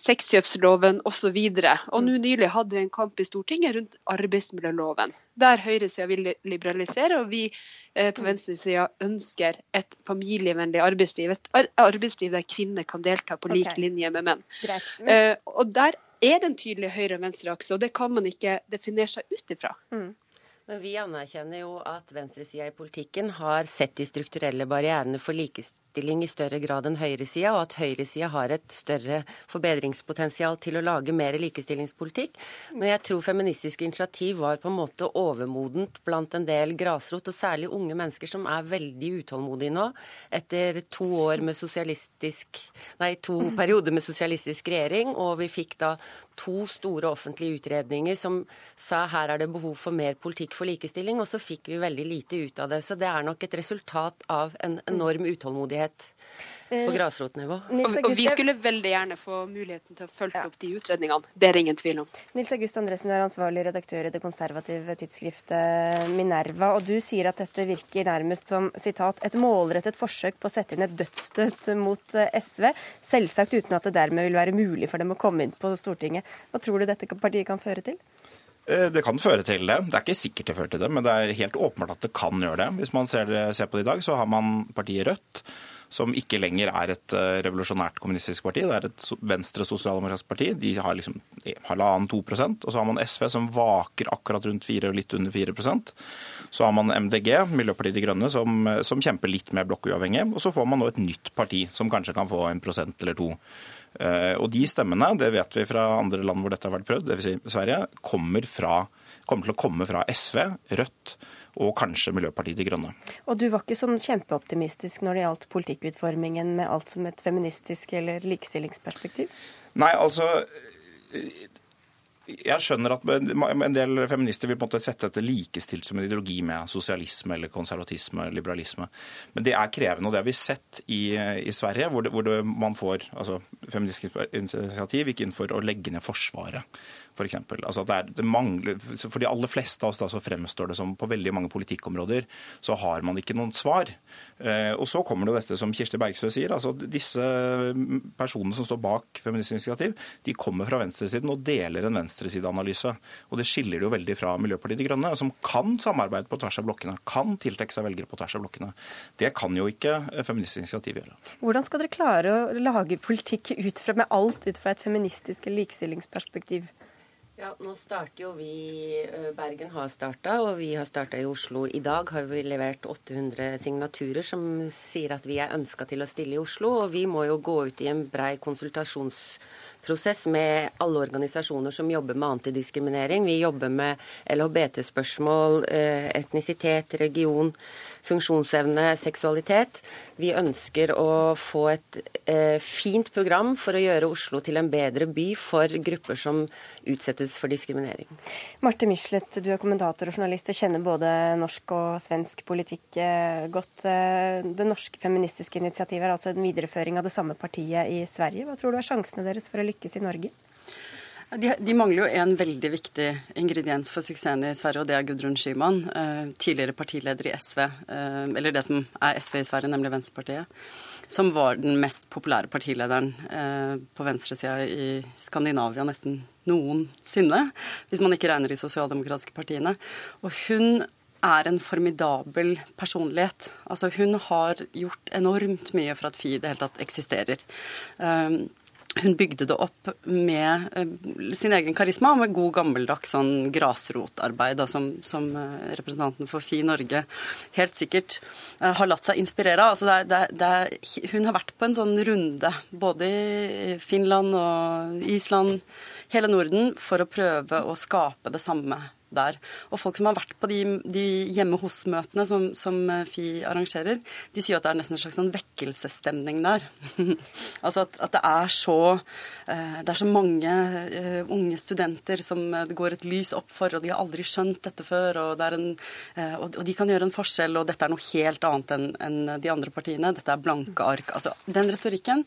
sexkjøpsloven osv. Og nå nylig hadde vi en kamp i Stortinget rundt arbeidsmiljøloven, der høyresida vil liberalisere, og vi eh, på venstresida ønsker et familievennlig arbeidsliv. Et arbeidsliv der kvinner kan delta på lik okay. linje med menn. Eh, og der er det en tydelig høyre- og venstreakse, og det kan man ikke definere seg ut ifra. Mm. Men vi anerkjenner jo at venstresida i politikken har sett de strukturelle barrierene for likestilling likestilling i større grad enn høyresida, og at høyresida har et større forbedringspotensial til å lage mer likestillingspolitikk. Men jeg tror feministisk initiativ var på en måte overmodent blant en del grasrot, og særlig unge mennesker som er veldig utålmodige nå, etter to år med sosialistisk Nei, to perioder med sosialistisk regjering, og vi fikk da to store offentlige utredninger som sa her er det behov for mer politikk for likestilling, og så fikk vi veldig lite ut av det. Så det er nok et resultat av en enorm utålmodighet aktivitet på eh, grasrotnivå. Og, og, vi skulle veldig gjerne få muligheten til å følge ja. opp de utredningene. Det er ingen tvil om. Nils August Andresen, du er ansvarlig redaktør i det konservative tidsskriftet Minerva. Og du sier at dette virker nærmest som sitat, et målrettet forsøk på å sette inn et dødsstøt mot eh, SV. Selvsagt uten at det dermed vil være mulig for dem å komme inn på Stortinget. Hva tror du dette partiet kan føre til? Eh, det kan føre til det. Det er ikke sikkert det fører til det, men det er helt åpenbart at det kan gjøre det. Hvis man ser, ser på det i dag, så har man partiet Rødt som ikke lenger er et eh, revolusjonært kommunistisk parti. Det er et venstre sosialdemokratisk parti. De har liksom halvannen-to prosent. Og så har man SV som vaker akkurat rundt fire og litt under fire prosent. Så har man MDG, Miljøpartiet De Grønne, som, som kjemper litt mer blokkuavhengig. Og så får man nå et nytt parti som kanskje kan få en prosent eller to. Og de stemmene, det vet vi fra andre land hvor dette har vært prøvd, dvs. Si Sverige, kommer, fra, kommer til å komme fra SV, Rødt og kanskje Miljøpartiet De Grønne. Og du var ikke sånn kjempeoptimistisk når det gjaldt politikkutformingen med alt som et feministisk eller likestillingsperspektiv? Nei, altså jeg skjønner at en del feminister vil på en måte sette dette likestilt som en ideologi med sosialisme eller konservatisme eller liberalisme. Men det er krevende, og det har vi sett i, i Sverige, hvor, det, hvor det, man får altså, Feministisk initiativ gikk inn for å legge ned Forsvaret. For, altså det er, det mangler, for de aller fleste av oss da, så fremstår det som på veldig mange politikkområder så har man ikke noen svar. Eh, og så kommer det dette som Kirsti Bergstø sier. altså Disse personene som står bak Feministisk initiativ, de kommer fra venstresiden og deler en venstresideanalyse. Og det skiller det jo veldig fra Miljøpartiet De Grønne, som kan samarbeide på tvers av blokkene. Kan tiltrekke seg velgere på tvers av blokkene. Det kan jo ikke Feministisk initiativ gjøre. Hvordan skal dere klare å lage politikk ut fra, med alt ut fra et feministisk likestillingsperspektiv? Ja, nå starter jo vi Bergen har starta, og vi har starta i Oslo. I dag har vi levert 800 signaturer som sier at vi er ønska til å stille i Oslo. Og vi må jo gå ut i en brei konsultasjonsprosess med alle organisasjoner som jobber med antidiskriminering. Vi jobber med LHBT-spørsmål, etnisitet, region funksjonsevne, seksualitet. Vi ønsker å få et eh, fint program for å gjøre Oslo til en bedre by for grupper som utsettes for diskriminering. Marte Michelet, du er kommentator og journalist og kjenner både norsk og svensk politikk eh, godt. Eh, det norske feministiske initiativet er altså en videreføring av det samme partiet i Sverige. Hva tror du er sjansene deres for å lykkes i Norge? De, de, mangler jo en veldig viktig ingrediens for suksessen i Sverige, og det er Gudrun Schyman. Eh, tidligere partileder i SV, eh, eller det som er SV i Sverige, nemlig Venstrepartiet. Som var den mest populære partilederen eh, på venstresida i Skandinavia nesten noensinne. Hvis man ikke regner de sosialdemokratiske partiene. Og hun er en formidabel personlighet. Altså, hun har gjort enormt mye for at FI i det hele tatt eksisterer. Hun bygde det opp med eh, sin egen karisma og med god gammeldags sånn grasrotarbeid, som, som, eh, representanten for FI Norge helt sikkert uh, har latt seg inspirere av. Altså hun har vært på en sånn runde både i Finland og Island, hele Norden, for å prøve å skape det samme der. Og folk som har vært på de, de hjemme hos-møtene som, som, eh, FI arrangerer, de sier at det er nesten en slags sånn vekkelsesstemning der. altså at, at, det er så uh, det er så mange uh, unge studenter som det går et lys opp for, og de har aldri skjønt dette før, og, det en, og, de kan gjøre en forskjell, og dette er noe helt annet enn en de andre partiene. Dette er blanke ark. Altså, den retorikken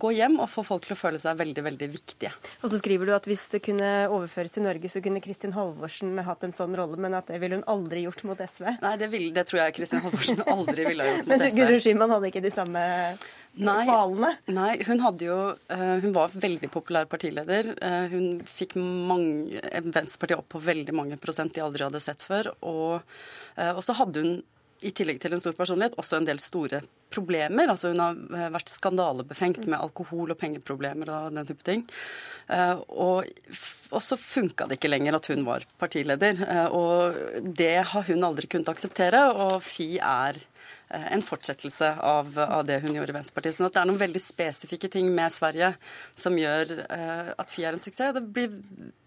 gå hjem og få folk til å føle seg veldig, veldig viktige. Og så skriver du at hvis det kunne overføres til Norge, så kunne Kristin Halvorsen Halvorsen hatt en sånn rolle, men at det ville hun aldri gjort mot SV? Nei, det, vil, det tror jeg Kristin Halvorsen aldri ville ha gjort mot SV. Men Gudrun Schyman hadde ikke de samme nei? Nei, hun hadde jo uh, Hun var veldig populær partileder. Uh, hun fikk mange, Venstrepartiet opp på veldig mange prosent de aldri hadde sett før. Og, og så hadde hun i tillegg til en stor personlighet, også en del store problemer. Altså hun har eh, vært skandalebefengt med alkohol- og pengeproblemer og den type ting. Eh, og, så funka det ikke lenger at hun var partileder. Eh, og det har hun aldri kunnet akseptere, og Fi er en fortsettelse av, av, det hun gjorde i Venstrepartiet. Sånn at det er noen veldig spesifikke ting med Sverige som gjør at Fi er en suksess. Blir,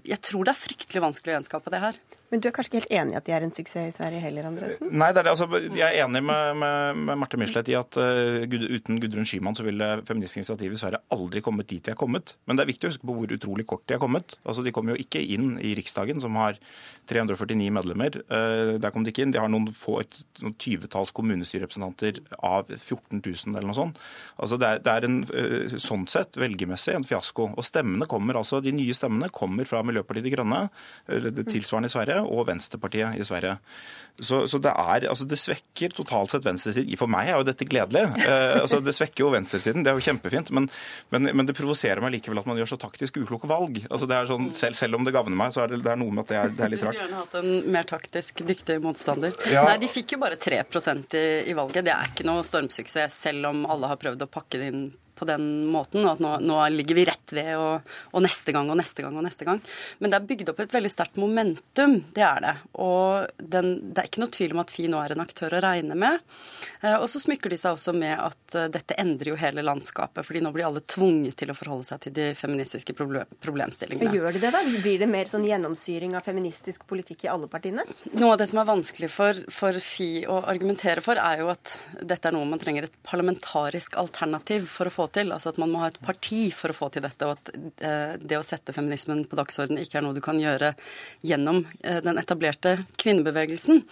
jeg tror det er fryktelig vanskelig å gjenskape det her. Men du er kanskje ikke helt enig i at de er en suksess i Sverige heller, Andresen? Nei, det er det. Altså, jeg er enig med, med, med Marte Michelet i at uh, uten Gudrun Schyman så ville Feministisk initiativ i Sverige aldri kommet dit de er kommet. Men det er viktig å huske på hvor utrolig kort de er kommet. Altså, De kom jo ikke inn i Riksdagen, som har 349 medlemmer. Uh, der kom de ikke inn. De har noen få, et, noen tyvetalls kommunestyrerepresentanter av 14 000 eller noe sånt. Altså, det er, det er en, uh, sånn sett velgermessig en fiasko. Og stemmene kommer altså, De nye stemmene kommer fra Miljøpartiet De Grønne, tilsvarende i Sverige og Venstrepartiet i Sverige. Så, så det, er, altså det svekker totalt sett venstresiden. For meg er jo dette gledelig. Eh, altså det svekker jo venstresiden, det er jo kjempefint. Men, men, men, det provoserer meg likevel at man gjør så taktisk ukloke valg. Altså det er sånn, selv, selv, om det gagner meg, så er det, det er noe med at det er, det er litt rart. Du skulle gjerne hatt en mer taktisk dyktig motstander. Ja. Nei, de fikk jo bare 3 i, i valget. Det er ikke noe stormsuksess, selv om alle har prøvd å pakke det inn på den måten, og at nå, nå ligger vi rett ved, og, og, neste gang og neste gang og neste gang. Men det er bygd opp et veldig sterkt momentum, det er det. Og den, det er ikke noe tvil om at Fi nå er en aktør å regne med. Eh, og så smykker de seg også med at eh, dette endrer jo hele landskapet, fordi nå blir alle tvunget til å forholde seg til de feministiske problemstillingene. Gjør de det, da? Blir det mer sånn gjennomsyring av feministisk politikk i alle partiene? Noe av det som er vanskelig for, for Fi å argumentere for, er jo at dette er noe man trenger et parlamentarisk alternativ for å få til. Altså at man må ha et parti for å få til dette, og at eh, det å sette feminismen på dagsordenen ikke er noe du kan gjøre gjennom eh, den etablerte kvinnebevegelsen.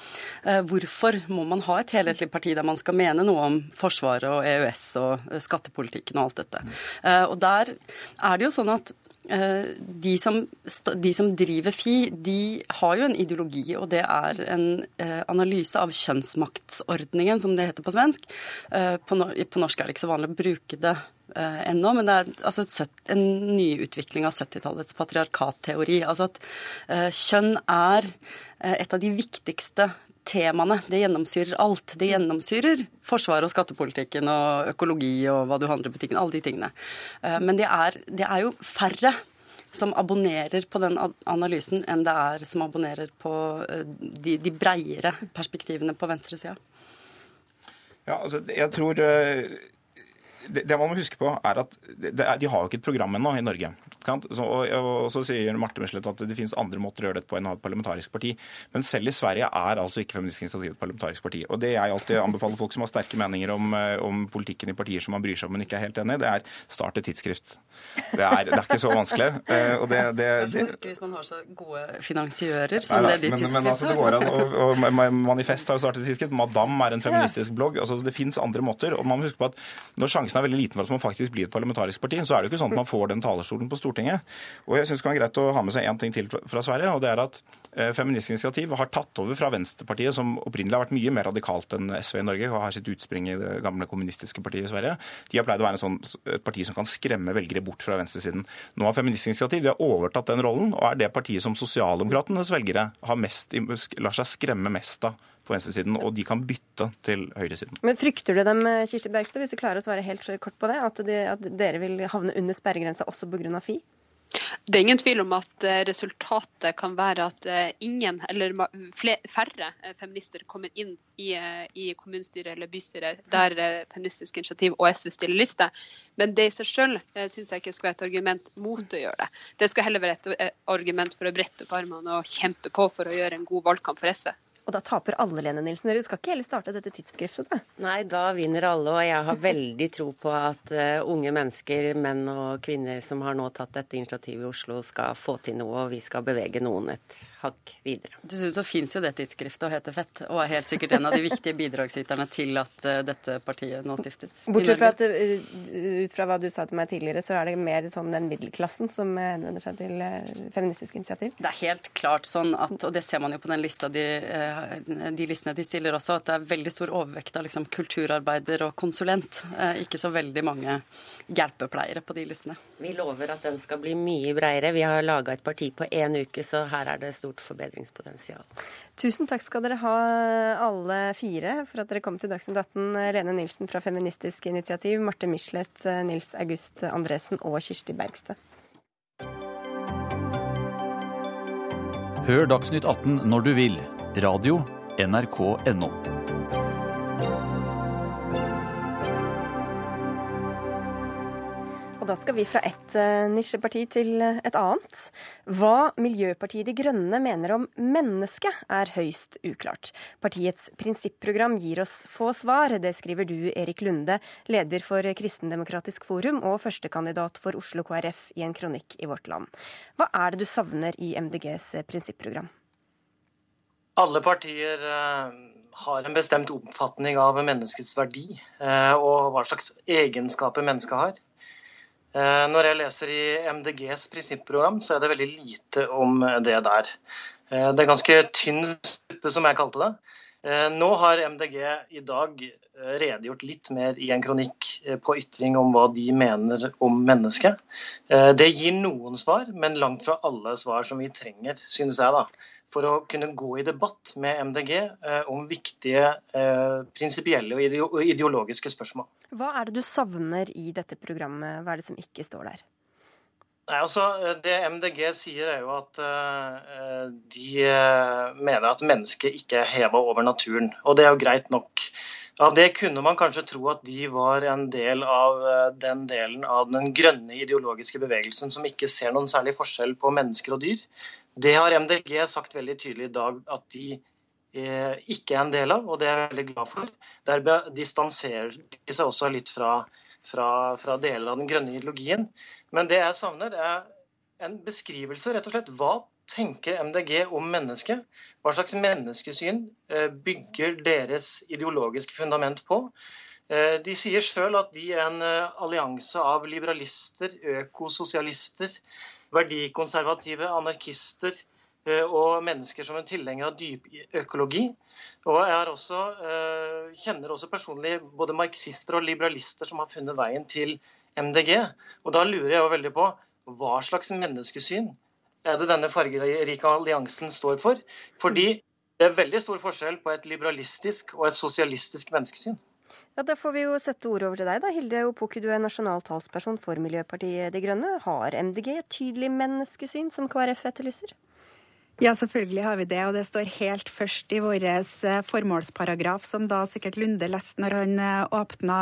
Eh, hvorfor må man ha et helhetlig parti der man skal mene noe om Forsvaret og EØS og skattepolitikken og alt dette? Og der er det jo sånn at de som, de som, driver FI, de har jo en ideologi, og det er en eh, analyse av kjønnsmaktsordningen, som det heter på svensk. Eh, på, norsk er det ikke så vanlig å bruke det ennå, men det er altså en nyutvikling av 70-tallets patriarkatteori. Altså at kjønn er et av de viktigste temaene. Det gjennomsyrer alt. Det gjennomsyrer forsvaret og skattepolitikken og økologi og hva du handler i butikken. Alle de tingene. Eh, men det er, det er jo færre som abonnerer på den analysen, enn det er som abonnerer på eh, de, de breiere perspektivene på venstresida. Ja, altså, jeg tror eh, det, man må huske på, er at de har jo ikke et program ennå i Norge. Så, og, så sier Marte Michelet at det finnes andre måter å gjøre dette på enn å ha et parlamentarisk parti. Men selv i Sverige er altså ikke Feministisk initiativ et parlamentarisk parti. Og det jeg alltid anbefaler folk som har sterke meninger om, eh, om politikken i partier som man bryr seg om, men ikke er helt enig, i, det er start et tidsskrift. Det er, det er ikke så vanskelig. Eh, og det, det, det, hvis man har så gode finansiører som nei, det de men, men altså, det går an. Og, og Manifest har jo startet et tidsskrift. Madam er en feministisk blogg. altså Det fins andre måter. og man må huske på at Når sjansen er veldig liten for at man faktisk blir et parlamentarisk parti, så er det jo ikke sånn at man får den talerstolen på Stortinget. Og jeg syns det kan være greit å ha med seg én ting til fra Sverige, og det er at eh, Feministisk initiativ har tatt over fra Venstrepartiet, som opprinnelig har vært mye mer radikalt enn SV i Norge, og har sitt utspring i det gamle kommunistiske partiet i Sverige. De har pleid å være sånn, et parti som kan skremme velgere bort fra venstresiden. Nå har Feministisk initiativ de har overtatt den rollen, og er det partiet som sosialdemokratenes velgere har mest, lar seg skremme mest av på venstresiden, og de kan bytte til høyresiden. Men Frykter du dem, Kirsti Bergstø, hvis du klarer å svare helt kort på det, at, de, at dere vil havne under sperregrensa også pga. FI? Det er ingen tvil om at eh, resultatet kan være at eh, ingen, eller færre eh, feminister kommer inn i, i kommunestyret eller bystyret der Feministisk initiativ og SV stiller liste. Men det i seg selv syns jeg ikke skal være et argument mot å gjøre det. Det skal heller være et argument for å brette opp armene og kjempe på for å gjøre en god valgkamp for SV. Og da taper alle, Lene Nilsen. Dere skal ikke heller starte dette tidsskriftet? Da. Nei, da vinner alle. Og jeg har veldig tro på at uh, unge mennesker, menn og kvinner som har nå tatt dette initiativet i Oslo, skal få til noe, og vi skal bevege noen et hakk videre. Dessuten så fins jo det tidsskriftet og heter Fett, og er helt sikkert en av de viktige bidragsyterne til at uh, dette partiet nå stiftes. Bortsett fra at uh, ut fra hva du sa til meg tidligere, så er det mer sånn den middelklassen som henvender seg til feministisk initiativ? Det er helt klart sånn at, og det ser man jo på den lista de de listene de stiller også, at det er veldig stor overvekt av liksom kulturarbeider og konsulent. Eh, ikke så veldig mange hjelpepleiere på de listene. Vi lover at den skal bli mye bredere. Vi har laga et parti på én uke, så her er det stort forbedringspotensial. Tusen takk skal dere ha alle fire for at dere kom til Dagsnytt 18. Lene Nilsen fra Feministisk initiativ, Marte Michelet, Nils August Andresen og Kirsti Bergstø. Hør Dagsnytt 18 når du vil Radio NRK.no. Og da skal vi fra ett eh, nisjeparti til et annet. Hva Miljøpartiet De Grønne mener om mennesket, er høyst uklart. Partiets prinsipprogram gir oss få svar. Det skriver du, Erik Lunde, leder for Kristendemokratisk forum og førstekandidat for Oslo KrF, i en kronikk i Vårt Land. Hva er det du savner i MDGs prinsipprogram? Alle partier eh, har en bestemt oppfatning av menneskets verdi eh, og hva slags egenskaper mennesket har. Eh, når jeg leser i MDGs prinsipprogram, så er det veldig lite om det der. Det er ganske tynn suppe, som jeg kalte det. Nå har MDG i dag redegjort litt mer i en kronikk på ytring om hva de mener om mennesket. Det gir noen svar, men langt fra alle svar som vi trenger, synes jeg. da. For å kunne gå i debatt med MDG eh, om viktige eh, prinsipielle og ideologiske spørsmål. Hva er det du savner i dette programmet? Hva er det som ikke står der? Nei, altså, Det MDG sier, er jo at uh, de mener at mennesket ikke er heva over naturen. Og det er jo greit nok. Av det kunne man kanskje tro at de var en del av uh, den delen av den grønne ideologiske bevegelsen som ikke ser noen særlig forskjell på mennesker og dyr. Det har MDG sagt veldig tydelig i dag at de eh, ikke er en del av, og det er jeg veldig glad for. Der distanserer de seg også litt fra, fra, fra, deler av den grønne ideologien. Men det jeg savner, er en beskrivelse, rett og slett. Hva tenker MDG om mennesket? Hva slags menneskesyn eh, bygger deres ideologiske fundament på? Eh, de sier sjøl at de er en allianse av liberalister, økososialister, verdikonservative, anarkister eh, og mennesker som er tilhenger av dypøkologi. Og jeg også, eh, kjenner også personlig både marxister og liberalister som har funnet veien til MDG. Og da lurer jeg jo veldig på hva slags menneskesyn er det denne fargerike alliansen står for? Fordi det er veldig stor forskjell på et liberalistisk og et sosialistisk menneskesyn. Ja, Da får vi jo sette ordet over til deg, da. Hilde Opoku, du er nasjonal talsperson for Miljøpartiet De Grønne. Har MDG et tydelig menneskesyn, som KrF etterlyser? Ja, selvfølgelig har vi det, og det står helt først i vår eh, formålsparagraf, som da sikkert Lunde leste når han eh, åpna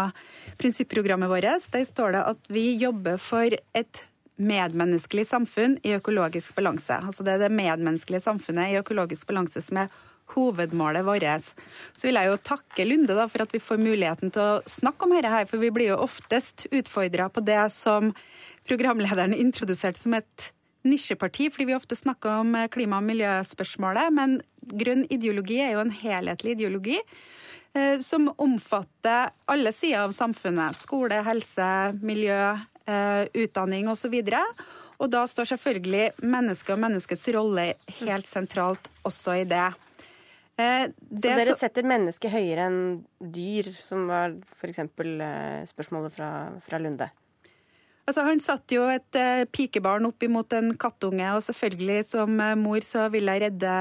prinsipprogrammet vårt. Der står det at vi jobber for et medmenneskelig samfunn i økologisk balanse. Altså det er det medmenneskelige samfunnet i økologisk balanse som er hovedmålet vårt. Så vil jeg jo takke Lunde da, for at vi får muligheten til å snakke om dette, her, for vi blir jo oftest utfordra på det som programlederen introduserte som et nisjeparti, fordi vi ofte snakker om klima- og miljøspørsmålet. Men grønn ideologi er jo en helhetlig ideologi eh, som omfatter alle sider av samfunnet. Skole, helse, miljø, eh, utdanning osv. Og da står selvfølgelig mennesket og menneskets rolle helt sentralt også i det. Eh, så dere setter mennesket høyere enn dyr, som var f.eks. Eh, spørsmålet fra, fra, Lunde? Altså, han satte jo et eh, pikebarn opp imot en kattunge, og selvfølgelig som eh, mor så vil jeg redde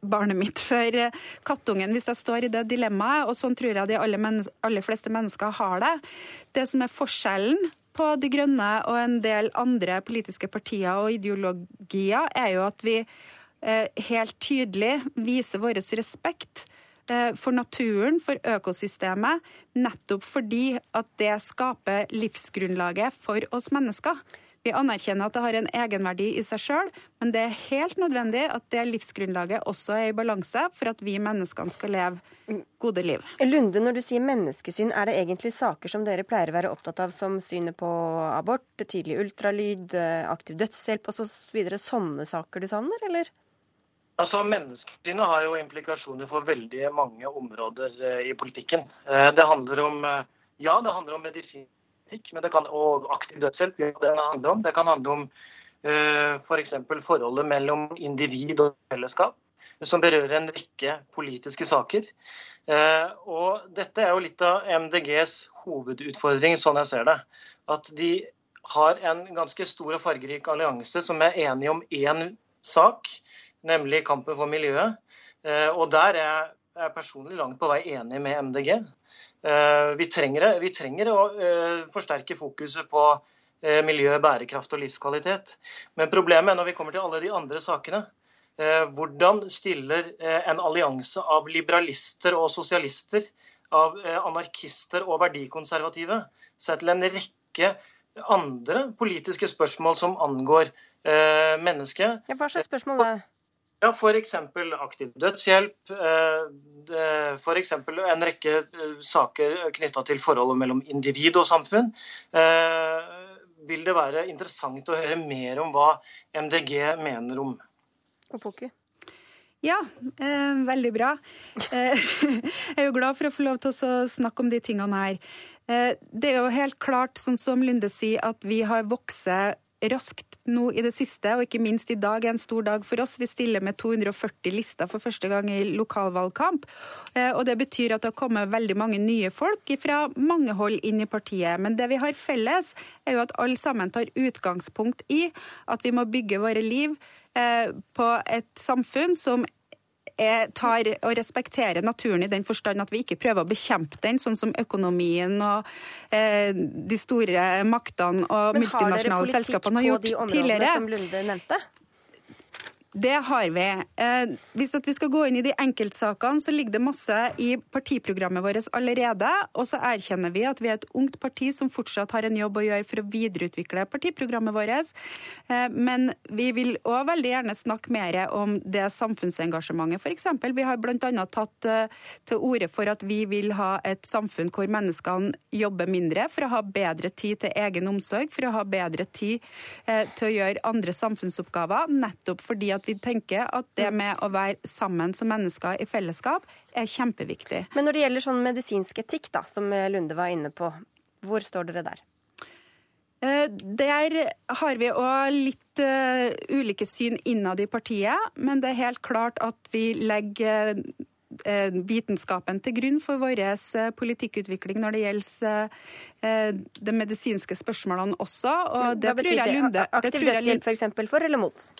barnet mitt for eh, kattungen hvis jeg står i det dilemmaet, og sånn tror jeg de aller, aller fleste mennesker har det. Det som er forskjellen på De Grønne og en del andre politiske partier og ideologier, er jo at vi helt tydelig viser vår respekt eh, for naturen, for økosystemet, nettopp fordi at det skaper livsgrunnlaget for oss mennesker. Vi anerkjenner at det har en egenverdi i seg sjøl, men det er helt nødvendig at det livsgrunnlaget også er i balanse for at vi menneskene skal leve gode liv. Lunde, når du sier menneskesyn, er det egentlig saker som dere pleier å være opptatt av, som synet på abort, tidlig ultralyd, eh, aktiv dødshjelp osv.? Så Sånne saker du savner, eller? Altså, Menneskesynet har jo implikasjoner for veldig mange områder eh, i politikken. Eh, det handler om eh, ja, det handler om kan, og aktiv dødshjelp. Ja, det, handler om. det kan handle om uh, f.eks. For forholdet mellom individ og fellesskap, som berører en rekke politiske saker. Og Dette er jo litt av MDGs hovedutfordring, sånn jeg ser det. At de har en ganske stor og fargerik allianse som er enige om én sak nemlig kampen for miljøet. Eh, og der er jeg personlig langt på vei enig med MDG. Eh, vi trenger, vi trenger å eh, forsterke fokuset på miljø, bærekraft og livskvalitet. Men problemet er når vi kommer til alle de andre sakene. Hvordan stiller en allianse av liberalister og sosialister, av anarkister og verdikonservative, seg til en rekke andre politiske spørsmål som angår mennesket? Ja, hva slags spørsmål da? Ja, f.eks. aktiv dødshjelp. Eh, f.eks. en rekke eh, saker knytta til forholdet mellom individ og samfunn. Eh, vil det være interessant å høre mer om hva MDG mener om. Ja, eh, veldig bra. Eh, jeg er jo glad for å få lov til å snakke om de tingene her. Eh, det er jo helt klart, sånn som Lunde sier, at vi har vokst raskt nå i det siste, og ikke minst i dag er en stor dag for oss. Vi stiller med 240 lister for første gang i lokalvalgkamp. Eh, og Det betyr at det har kommet veldig mange nye folk fra mange hold inn i partiet. Men det vi har felles, er jo at alle sammen tar utgangspunkt i at vi må bygge våre liv eh, på et samfunn som tar og respekterer naturen i den forstand at vi ikke prøver å bekjempe den, sånn som økonomien og eh, de store maktene og multinasjonale selskapene har gjort tidligere. Men har dere politikk på de områdene som Lunde nevnte? Det har vi. Eh, hvis vi skal gå inn i de enkeltsakene, så ligger det masse i partiprogrammet vårt allerede. Og så erkjenner vi at vi er et ungt parti som fortsatt har en jobb å gjøre for å videreutvikle partiprogrammet vårt. Eh, men vi vil òg veldig gjerne snakke mer om det samfunnsengasjementet. F.eks. vi har bl.a. tatt eh, til orde for at vi vil ha et samfunn hvor menneskene jobber mindre, for å ha bedre tid til egen omsorg, for å ha bedre tid til å gjøre andre samfunnsoppgaver. nettopp fordi at vi tenker at det med å være sammen som mennesker i fellesskap er kjempeviktig. Men når det gjelder sånn medisinsk etikk, da, som Lunde var inne på, hvor står dere der? Eh, der har vi òg litt uh, ulike syn innad i partiet, men det er helt klart at vi legger uh, vitenskapen til grunn for vår politikkutvikling når det gjelder de medisinske spørsmålene også. Og det Hva betyr det? Aktiv dødshjelp f.eks. For, for eller mot?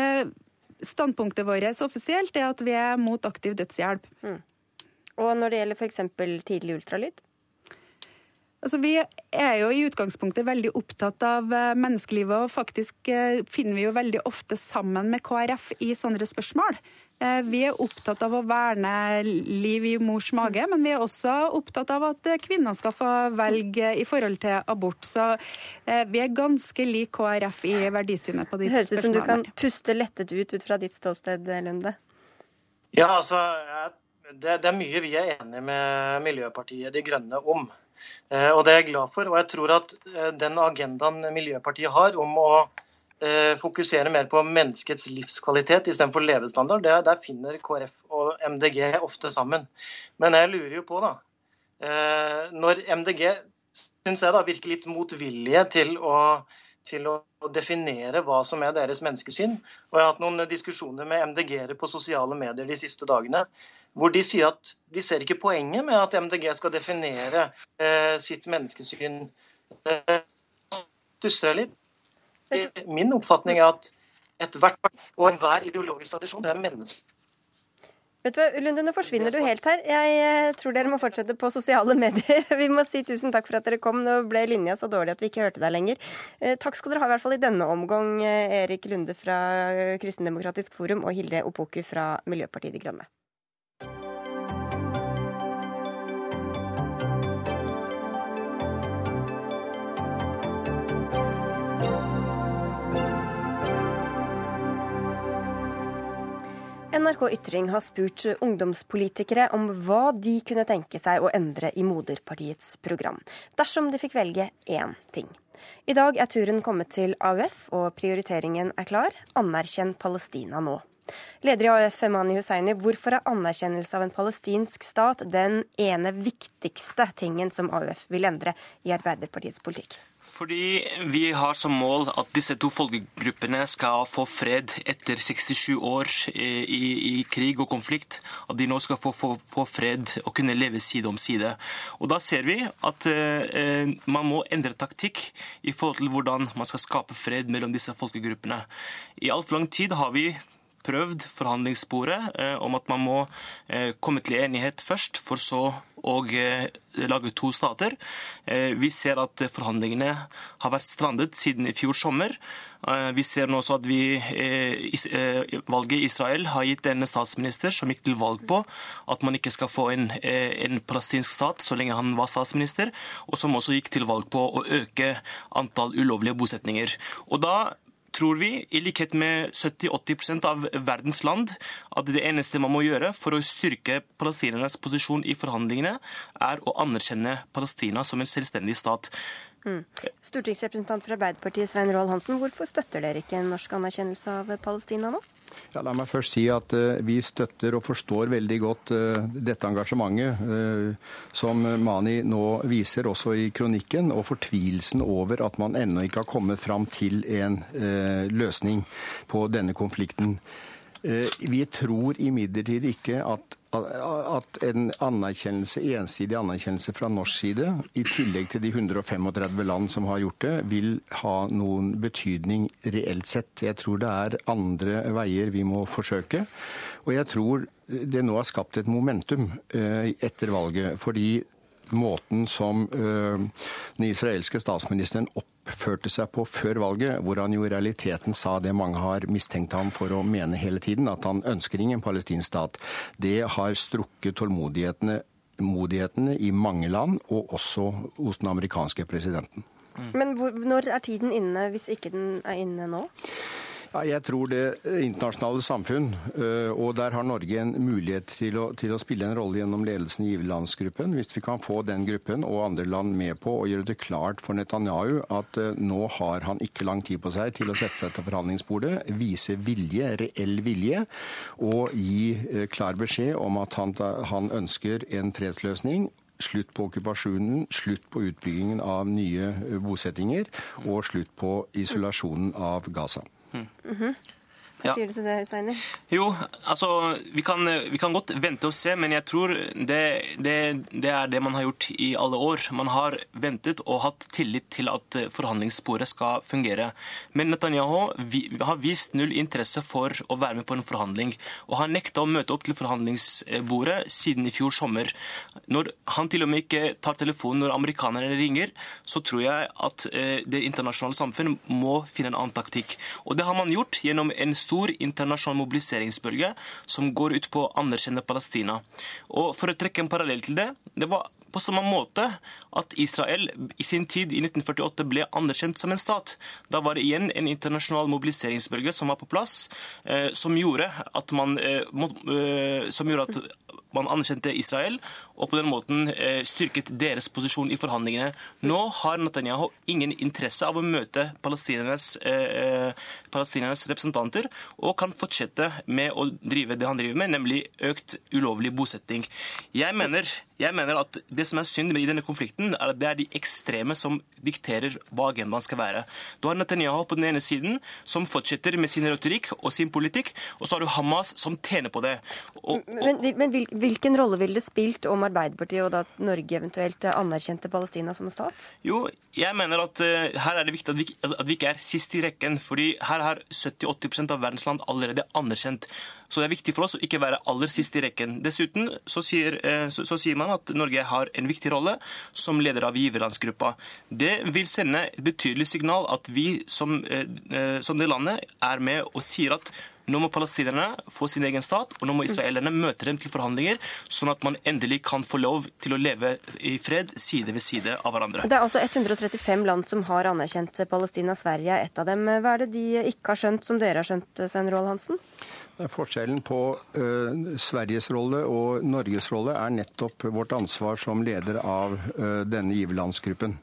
Eh, standpunktet vårt offisielt er at vi er mot aktiv dødshjelp. Mm. Og når det gjelder f.eks. tidlig ultralyd? Altså, vi er jo i utgangspunktet veldig opptatt av eh, menneskelivet, og faktisk eh, finner vi jo veldig ofte sammen med KrF i sånne spørsmål. Eh, vi er opptatt av å verne liv i mors mage, men vi er også opptatt av at kvinner skal få velge i forhold til abort. Så eh, vi er ganske lik KrF i verdisynet på de spørsmålene. Det høres ut som du kan puste lettet ut ut fra ditt ståsted, Lunde. Ja, altså, det, det er mye vi er enige med Miljøpartiet De Grønne om. Eh, og det er jeg glad for. Og jeg tror at den agendaen Miljøpartiet har om å Eh, fokusere mer på menneskets livskvalitet istedenfor levestandard. Der, der finner KrF og MDG ofte sammen. Men jeg lurer jo på, da eh, Når MDG syns jeg da virker litt motvillige til å, til å definere hva som er deres menneskesyn. Og Jeg har hatt noen diskusjoner med MDG-ere på sosiale medier de siste dagene. Hvor de sier at de ser ikke poenget med at MDG skal definere eh, sitt menneskesyn. Eh, stusser litt. Min oppfatning er at ethvert og enhver ideologisk tradisjon det er menneske. Vet du hva, Lunde, Nå forsvinner du helt her. Jeg eh, tror dere må fortsette på sosiale medier. Vi må si tusen takk for at dere kom. Nå ble linja så dårlig at vi ikke hørte deg lenger. Eh, takk skal dere ha i hvert fall i denne omgang, eh, Erik Lunde fra Kristendemokratisk Forum og Hilde Opoku fra Miljøpartiet De Grønne. NRK Ytring har spurt ungdomspolitikere om hva de kunne tenke seg å endre i moderpartiets program, dersom de fikk velge én ting. I dag er turen kommet til AUF, og prioriteringen er klar. Anerkjenn Palestina nå. Leder i AUF, Mani Hussaini, hvorfor er anerkjennelse av en palestinsk stat den ene viktigste tingen som AUF vil endre i Arbeiderpartiets politikk? Fordi vi har som mål at disse to folkegruppene skal få fred etter 67 år i, i krig og konflikt. At de nå skal få, få, få, fred og kunne leve side om side. Og Da ser vi at eh, man må endre taktikk i forhold til hvordan man skal skape fred mellom disse folkegruppene. I altfor lang tid har vi prøvd forhandlingssporet eh, om at man må eh, komme til enighet først, for så å eh, lage to stater. Vi ser at forhandlingene har vært strandet siden i fjor sommer. Vi ser nå også at vi, valget i Israel har gitt en statsminister som gikk til valg på at man ikke skal få en, en palestinsk stat så lenge han var statsminister, og som også gikk til valg på å øke antall ulovlige bosetninger. Og da tror vi, i likhet med 70-80% av verdens land, at det eneste man må gjøre for å styrke palestinernes posisjon i forhandlingene, er å anerkjenne Palestina som en selvstendig stat. Mm. Stortingsrepresentant for Arbeiderpartiet Svein Roald Hansen, hvorfor støtter dere ikke en norsk anerkjennelse av Palestina nå? Ja, la meg først si at uh, vi støtter og forstår veldig godt uh, dette engasjementet uh, som Mani nå viser også i kronikken, og fortvilelsen over at man ennå ikke har kommet fram til en løsning på denne konflikten. Vi tror imidlertid ikke at at en anerkjennelse, ensidig anerkjennelse fra norsk side, i tillegg til de 135 land som har gjort det, vil ha noen betydning reelt sett. Jeg tror det er andre veier vi må forsøke. Og jeg tror det nå er skapt et momentum eh, etter valget. Fordi måten som øh, den israelske statsministeren oppførte seg på før valget, hvor han jo i realiteten sa det mange har mistenkt ham for å mene hele tiden, at han ønsker ingen palestinsk stat, det har strukket tålmodighetene modighetene i mange land, og også hos den amerikanske presidenten. Men hvor, når er tiden inne, hvis ikke den er inne nå? Jeg tror det internasjonale samfunn, eh, og der har Norge en mulighet til å, til å spille en rolle gjennom ledelsen i giverlandsgruppen. Hvis vi kan få den gruppen og andre land med på å gjøre det klart for Netanyahu at eh, nå har han ikke lang tid på seg til å sette seg til forhandlingsbordet, vise vilje, reell vilje, og gi eh, klar beskjed om at han, han ønsker en fredsløsning slutt på okkupasjonen, slutt på utbyggingen av nye bosettinger og slutt på isolasjonen av Gaza. Mm -hmm. Hva ja. sier du til det, Husseini? Jo, altså, vi kan, vi kan, godt vente og se, men jeg tror det, det, det, er det man har gjort i alle år. Man har ventet og hatt tillit til at forhandlingssporet skal fungere. Men Netanyahu vi, har vist null interesse for å være med på en forhandling. Og har nekta å møte opp til forhandlingsbordet siden i fjor sommer. Når han til og med ikke tar telefonen når amerikanerne ringer, så tror jeg at eh, det internasjonale samfunn må finne en annen taktikk. Og det har man gjort gjennom en stor stor internasjonal mobiliseringsbølge som går ut på å anerkjenne Palestina. Og For å trekke en parallell til det, det var på samme måte at Israel i sin tid i 1948 ble anerkjent som en stat. Da var det igjen en internasjonal mobiliseringsbølge som var på plass, eh, som gjorde at man, eh, eh, som gjorde at man anerkjente Israel og på den måten eh, styrket deres posisjon i forhandlingene. Nå har Netanyahu ingen interesse av å møte palestinernes, eh, palestinernes representanter og kan fortsette med å drive det han driver med, nemlig økt ulovlig bosetting. Jeg mener, jeg mener at det som er synd i denne konflikten, er at det er de ekstreme som dikterer hva agendaen skal være. Du har Netanyahu på den ene siden, som fortsetter med sin retorikk og sin politikk, og så har du Hamas som tjener på det. Og, og... Men, men, hvilken rolle ville det spilt om Arbeiderpartiet og da Norge eventuelt anerkjente Palestina som stat? Jo, jeg mener at uh, her er det viktig at vi, at vi, ikke er sist i rekken. fordi her har 70-80% av verdens land allerede anerkjent. Så det er viktig for oss å ikke være aller sist i rekken. Dessuten så sier, uh, så, så sier man at Norge har en viktig rolle som leder av giverlandsgruppa. Det vil sende et betydelig signal at vi som, uh, som det landet er med og sier at nå må palestinerne få sin egen stat, og nå må israelerne møte dem til forhandlinger, sånn at man endelig kan få lov til å leve i fred side ved side av hverandre. Det er altså 135 land som har anerkjent Palestina. Sverige er et av dem. Hva er det de ikke har skjønt, som dere har skjønt, Svein Roald Hansen? Forskjellen på ø, Sveriges rolle og Norges rolle er nettopp vårt ansvar som leder av ø, denne giverlandsgruppen.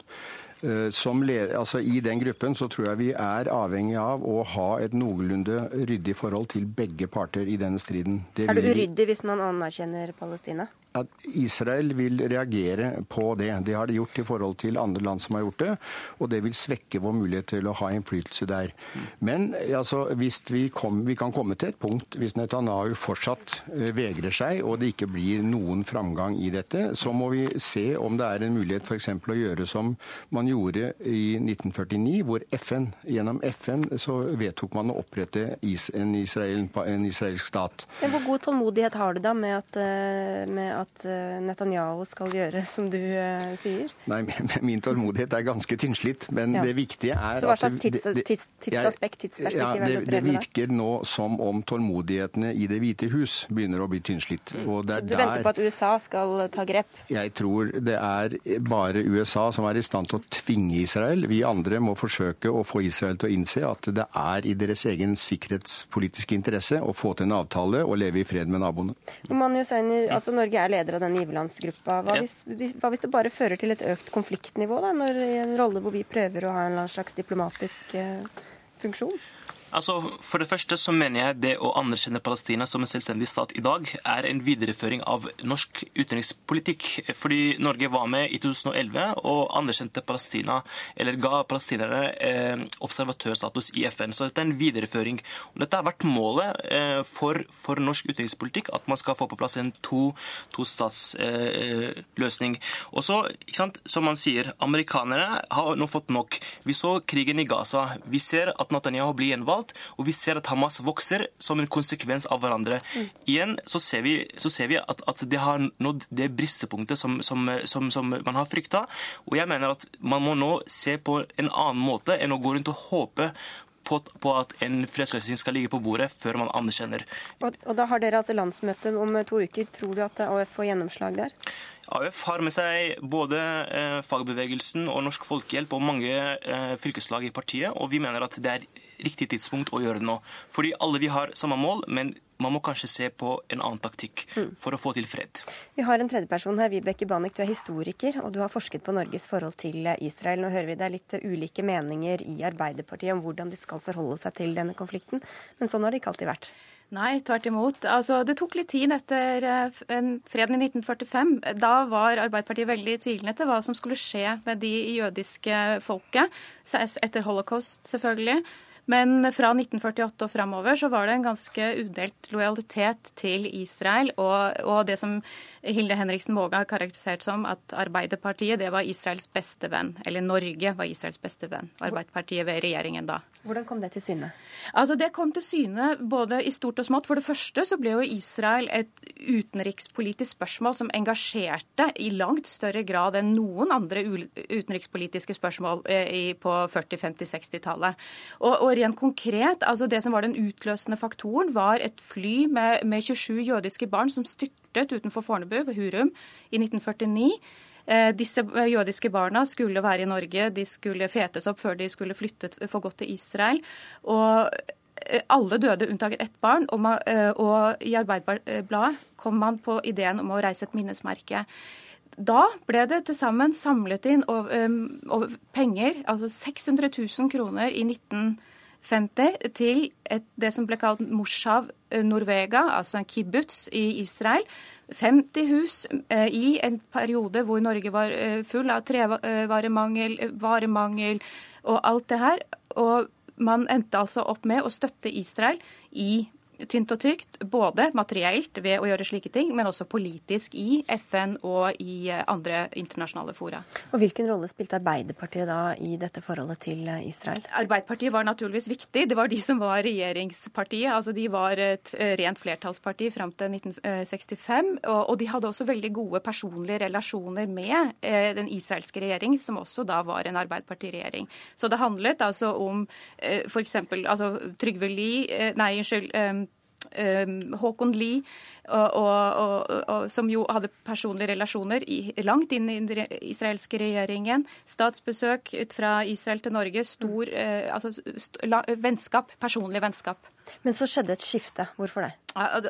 Eh, altså I den gruppen så tror jeg vi er avhengig av å ha et noenlunde ryddig forhold til begge parter i denne striden. Det er det uryddig hvis man anerkjenner Palestina? At Israel vil reagere på det. Det har de gjort i forhold til andre land som har gjort det. Og det vil svekke vår mulighet til å ha innflytelse der. Men altså, hvis vi, kom, vi kan komme til et punkt, hvis Netanyahu fortsatt uh, vegrer seg og det ikke blir noen framgang i dette, så må vi se om det er en mulighet f.eks. å gjøre som man gjorde i 1949, hvor FN, gjennom FN så vedtok man å opprette en, Israel, en israelsk stat. Men Hvor god tålmodighet har du da med at, eh, med at eh, Netanyahu skal gjøre som du uh, sier? Nei, min tålmodighet er ganske tynnslitt. Men ja. det viktige er Så hva slags tids, tids, tidsaspekt, tidsperspektiv ja, det, det virker nå som om tålmodighetene i Det hvite hus begynner å bli tynnslitt. Mm. Så du der, venter på at USA skal ta grep? Jeg tror det er bare USA som er i stand til å tvinge Israel. Vi andre må forsøke å få Israel til å innse at det er i deres egen sikkerhetspolitiske interesse å få til en avtale og leve i fred med naboene. Man jo, altså Norge er er leder av denne giverlandsgruppa. Hva hvis, hva hvis det bare fører til et økt konfliktnivå, da, når, i en rolle hvor vi prøver å ha en slags diplomatisk eh, funksjon? Altså, For det første så mener jeg det å anerkjenne Palestina som en selvstendig stat i dag er en videreføring av norsk utenrikspolitikk. Fordi Norge var med i 2011 og anerkjente Palestina, eller ga palestinerne eh, observatørstatus i FN. Så dette er en videreføring. Og dette har vært målet eh, for, for, norsk utenrikspolitikk, at man skal få på plass en tostatsløsning. To eh, og så, som man sier, amerikanerne har nå fått nok. Vi så krigen i Gaza. Vi ser at Netanyahu blir gjenvalgt globalt, og vi ser at Hamas vokser som en konsekvens av hverandre. Mm. Igjen så ser vi, så ser vi at, at, det har nådd det bristepunktet som, som, som, som man har frykta. Og jeg mener at man må nå se på en annen måte enn å gå rundt og håpe på, på, at en fredsløsning skal ligge på bordet før man anerkjenner. Og, og, Da har dere altså landsmøte om to uker. Tror du at AUF får gjennomslag der? AUF har med seg både eh, fagbevegelsen og Norsk Folkehjelp og mange eh, fylkeslag i partiet, og vi mener at det er riktig tidspunkt å gjøre det nå. Fordi alle vi har samme mål, men man må kanskje se på en annen taktikk mm. for å få til fred. Vi har en tredjeperson her, Vibeke Banek. Du er historiker, og du har forsket på Norges forhold til Israel. Nå hører vi det er litt ulike meninger i Arbeiderpartiet om hvordan de skal forholde seg til denne konflikten, men sånn har det ikke alltid vært. Nei, tvert imot. Altså, det tok litt tid etter eh, freden i 1945. Da var Arbeiderpartiet veldig tvilende til hva som skulle skje med de jødiske folket, etter holocaust selvfølgelig. Men fra 1948 og framover så var det en ganske udelt lojalitet til Israel. Og, og det som Hilde Henriksen Våge har karakterisert som at Arbeiderpartiet det var Israels beste venn. Eller Norge var Israels beste venn. Arbeiderpartiet ved regjeringen da. Hvordan kom det til syne? Altså Det kom til syne både i stort og smått. For det første så ble jo Israel et utenrikspolitisk spørsmål som engasjerte i langt større grad enn noen andre utenrikspolitiske spørsmål eh, på 40-, 50-, 60-tallet. Og, og, rent konkret, altså det som var den utløsende faktoren, var et fly med, med 27 jødiske barn som styrtet styrtet utenfor Fornebu, på Hurum, i 1949. Eh, disse jødiske barna skulle være i Norge, de skulle fetes opp før de skulle flytte for godt til Israel. Og eh, alle døde unntaket ett barn, og, man, eh, og i Arbeiderbladet kom man på ideen om å reise et minnesmerke. Da ble det til sammen samlet inn over, over penger, altså 600 000 kroner i 1950 50 til et, det som ble kalt Moshav eh, Norvega, altså en kibbutz i Israel. 50 hus eh, i en periode hvor Norge var eh, full av trevaremangel, eh, varemangel og alt det her. Og man endte altså opp med å støtte Israel i tynt og tykt, både materielt ved å gjøre slike ting, men også politisk i FN og i eh, andre internasjonale fora. Og Hvilken rolle spilte Arbeiderpartiet da i dette forholdet til eh, Israel? Arbeiderpartiet var naturligvis viktig. Det var de som var regjeringspartiet. altså De var et eh, rent flertallsparti fram til 1965. Og de hadde også veldig gode personlige relasjoner med den israelske regjering, som også da var en Arbeiderpartiregjering. Så det handlet altså om f.eks. Altså, Trygve Lie Nei, unnskyld. Ehm, Håkon Lie, som jo hadde personlige relasjoner i, langt inn i den israelske regjeringen. Statsbesøk fra Israel til Norge. Stor eh, altså, st vennskap, personlig vennskap. Men så skjedde et skifte. Hvorfor det?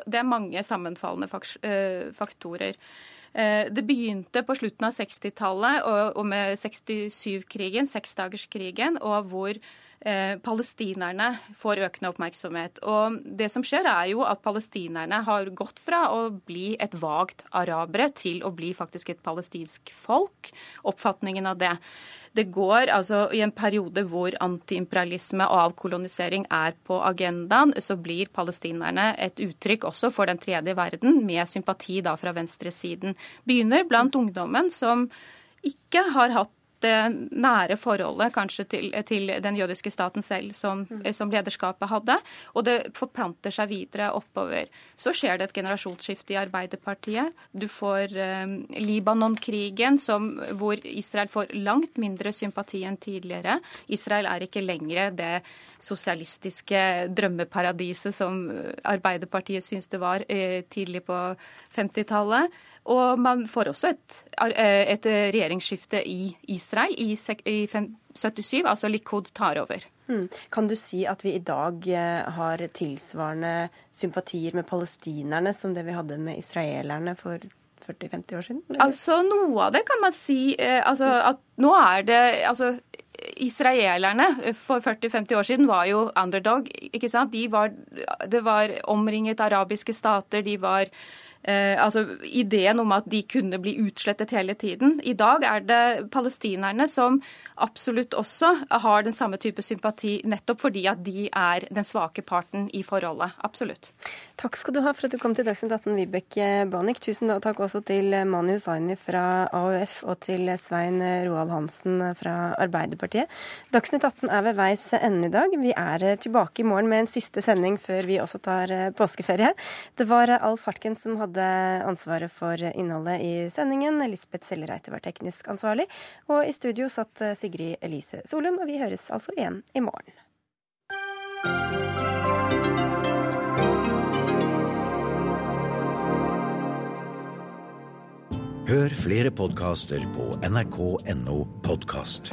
Det er mange sammenfallende eh, faktorer. Eh, det begynte på slutten av 60-tallet og, og med 67-krigen, seksdagerskrigen, og hvor Eh, palestinerne får økende oppmerksomhet. Og det som skjer, er jo at palestinerne har gått fra å bli et vagt arabere til å bli faktisk et palestinsk folk. Oppfatningen av det. Det går altså i en periode hvor antiimperialisme og avkolonisering er på agendaen, så blir palestinerne et uttrykk også for den tredje verden, med sympati da fra venstresiden. Begynner blant ungdommen som ikke har hatt det nære forholdet kanskje til, til den jødiske staten selv som, mm. som, lederskapet hadde. Og det forplanter seg videre oppover. Så skjer det et generasjonsskifte i Arbeiderpartiet. Du får eh, Libanon-krigen, hvor Israel får langt mindre sympati enn tidligere. Israel er ikke lenger det sosialistiske drømmeparadiset som Arbeiderpartiet syns det var eh, tidlig på 50-tallet. Og man får også et, eh, et regjeringsskifte i Israel i, 77, altså Likud tar over. Mm. Kan du si at vi i dag eh, har tilsvarende sympatier med palestinerne som det vi hadde med israelerne for 40-50 år siden? Eller? Altså, Noe av det kan man si. Eh, altså, at nå er det altså, Israelerne for 40-50 år siden var jo underdog. ikke sant? De var, det var omringet arabiske stater. de var Eh, altså ideen om at de kunne bli utslettet hele tiden. I dag er det palestinerne som absolutt også har den samme type sympati, nettopp fordi at de er den svake parten i forholdet. Absolutt. Takk skal du ha for at du kom til Dagsnytt 18, Vibeke Banik. Tusen takk også til Mani Hussaini fra AUF og til Svein Roald Hansen fra Arbeiderpartiet. Dagsnytt 18 er ved veis ende i dag. Vi er tilbake i morgen med en siste sending før vi også tar påskeferie. Det var Alf Hartken som hadde hadde ansvaret for innholdet i sendingen. Lisbeth Sellereite var teknisk ansvarlig. Og i studio satt Sigrid Elise Solund, og vi høres altså igjen i morgen. Hør flere podkaster på nrk.no podkast.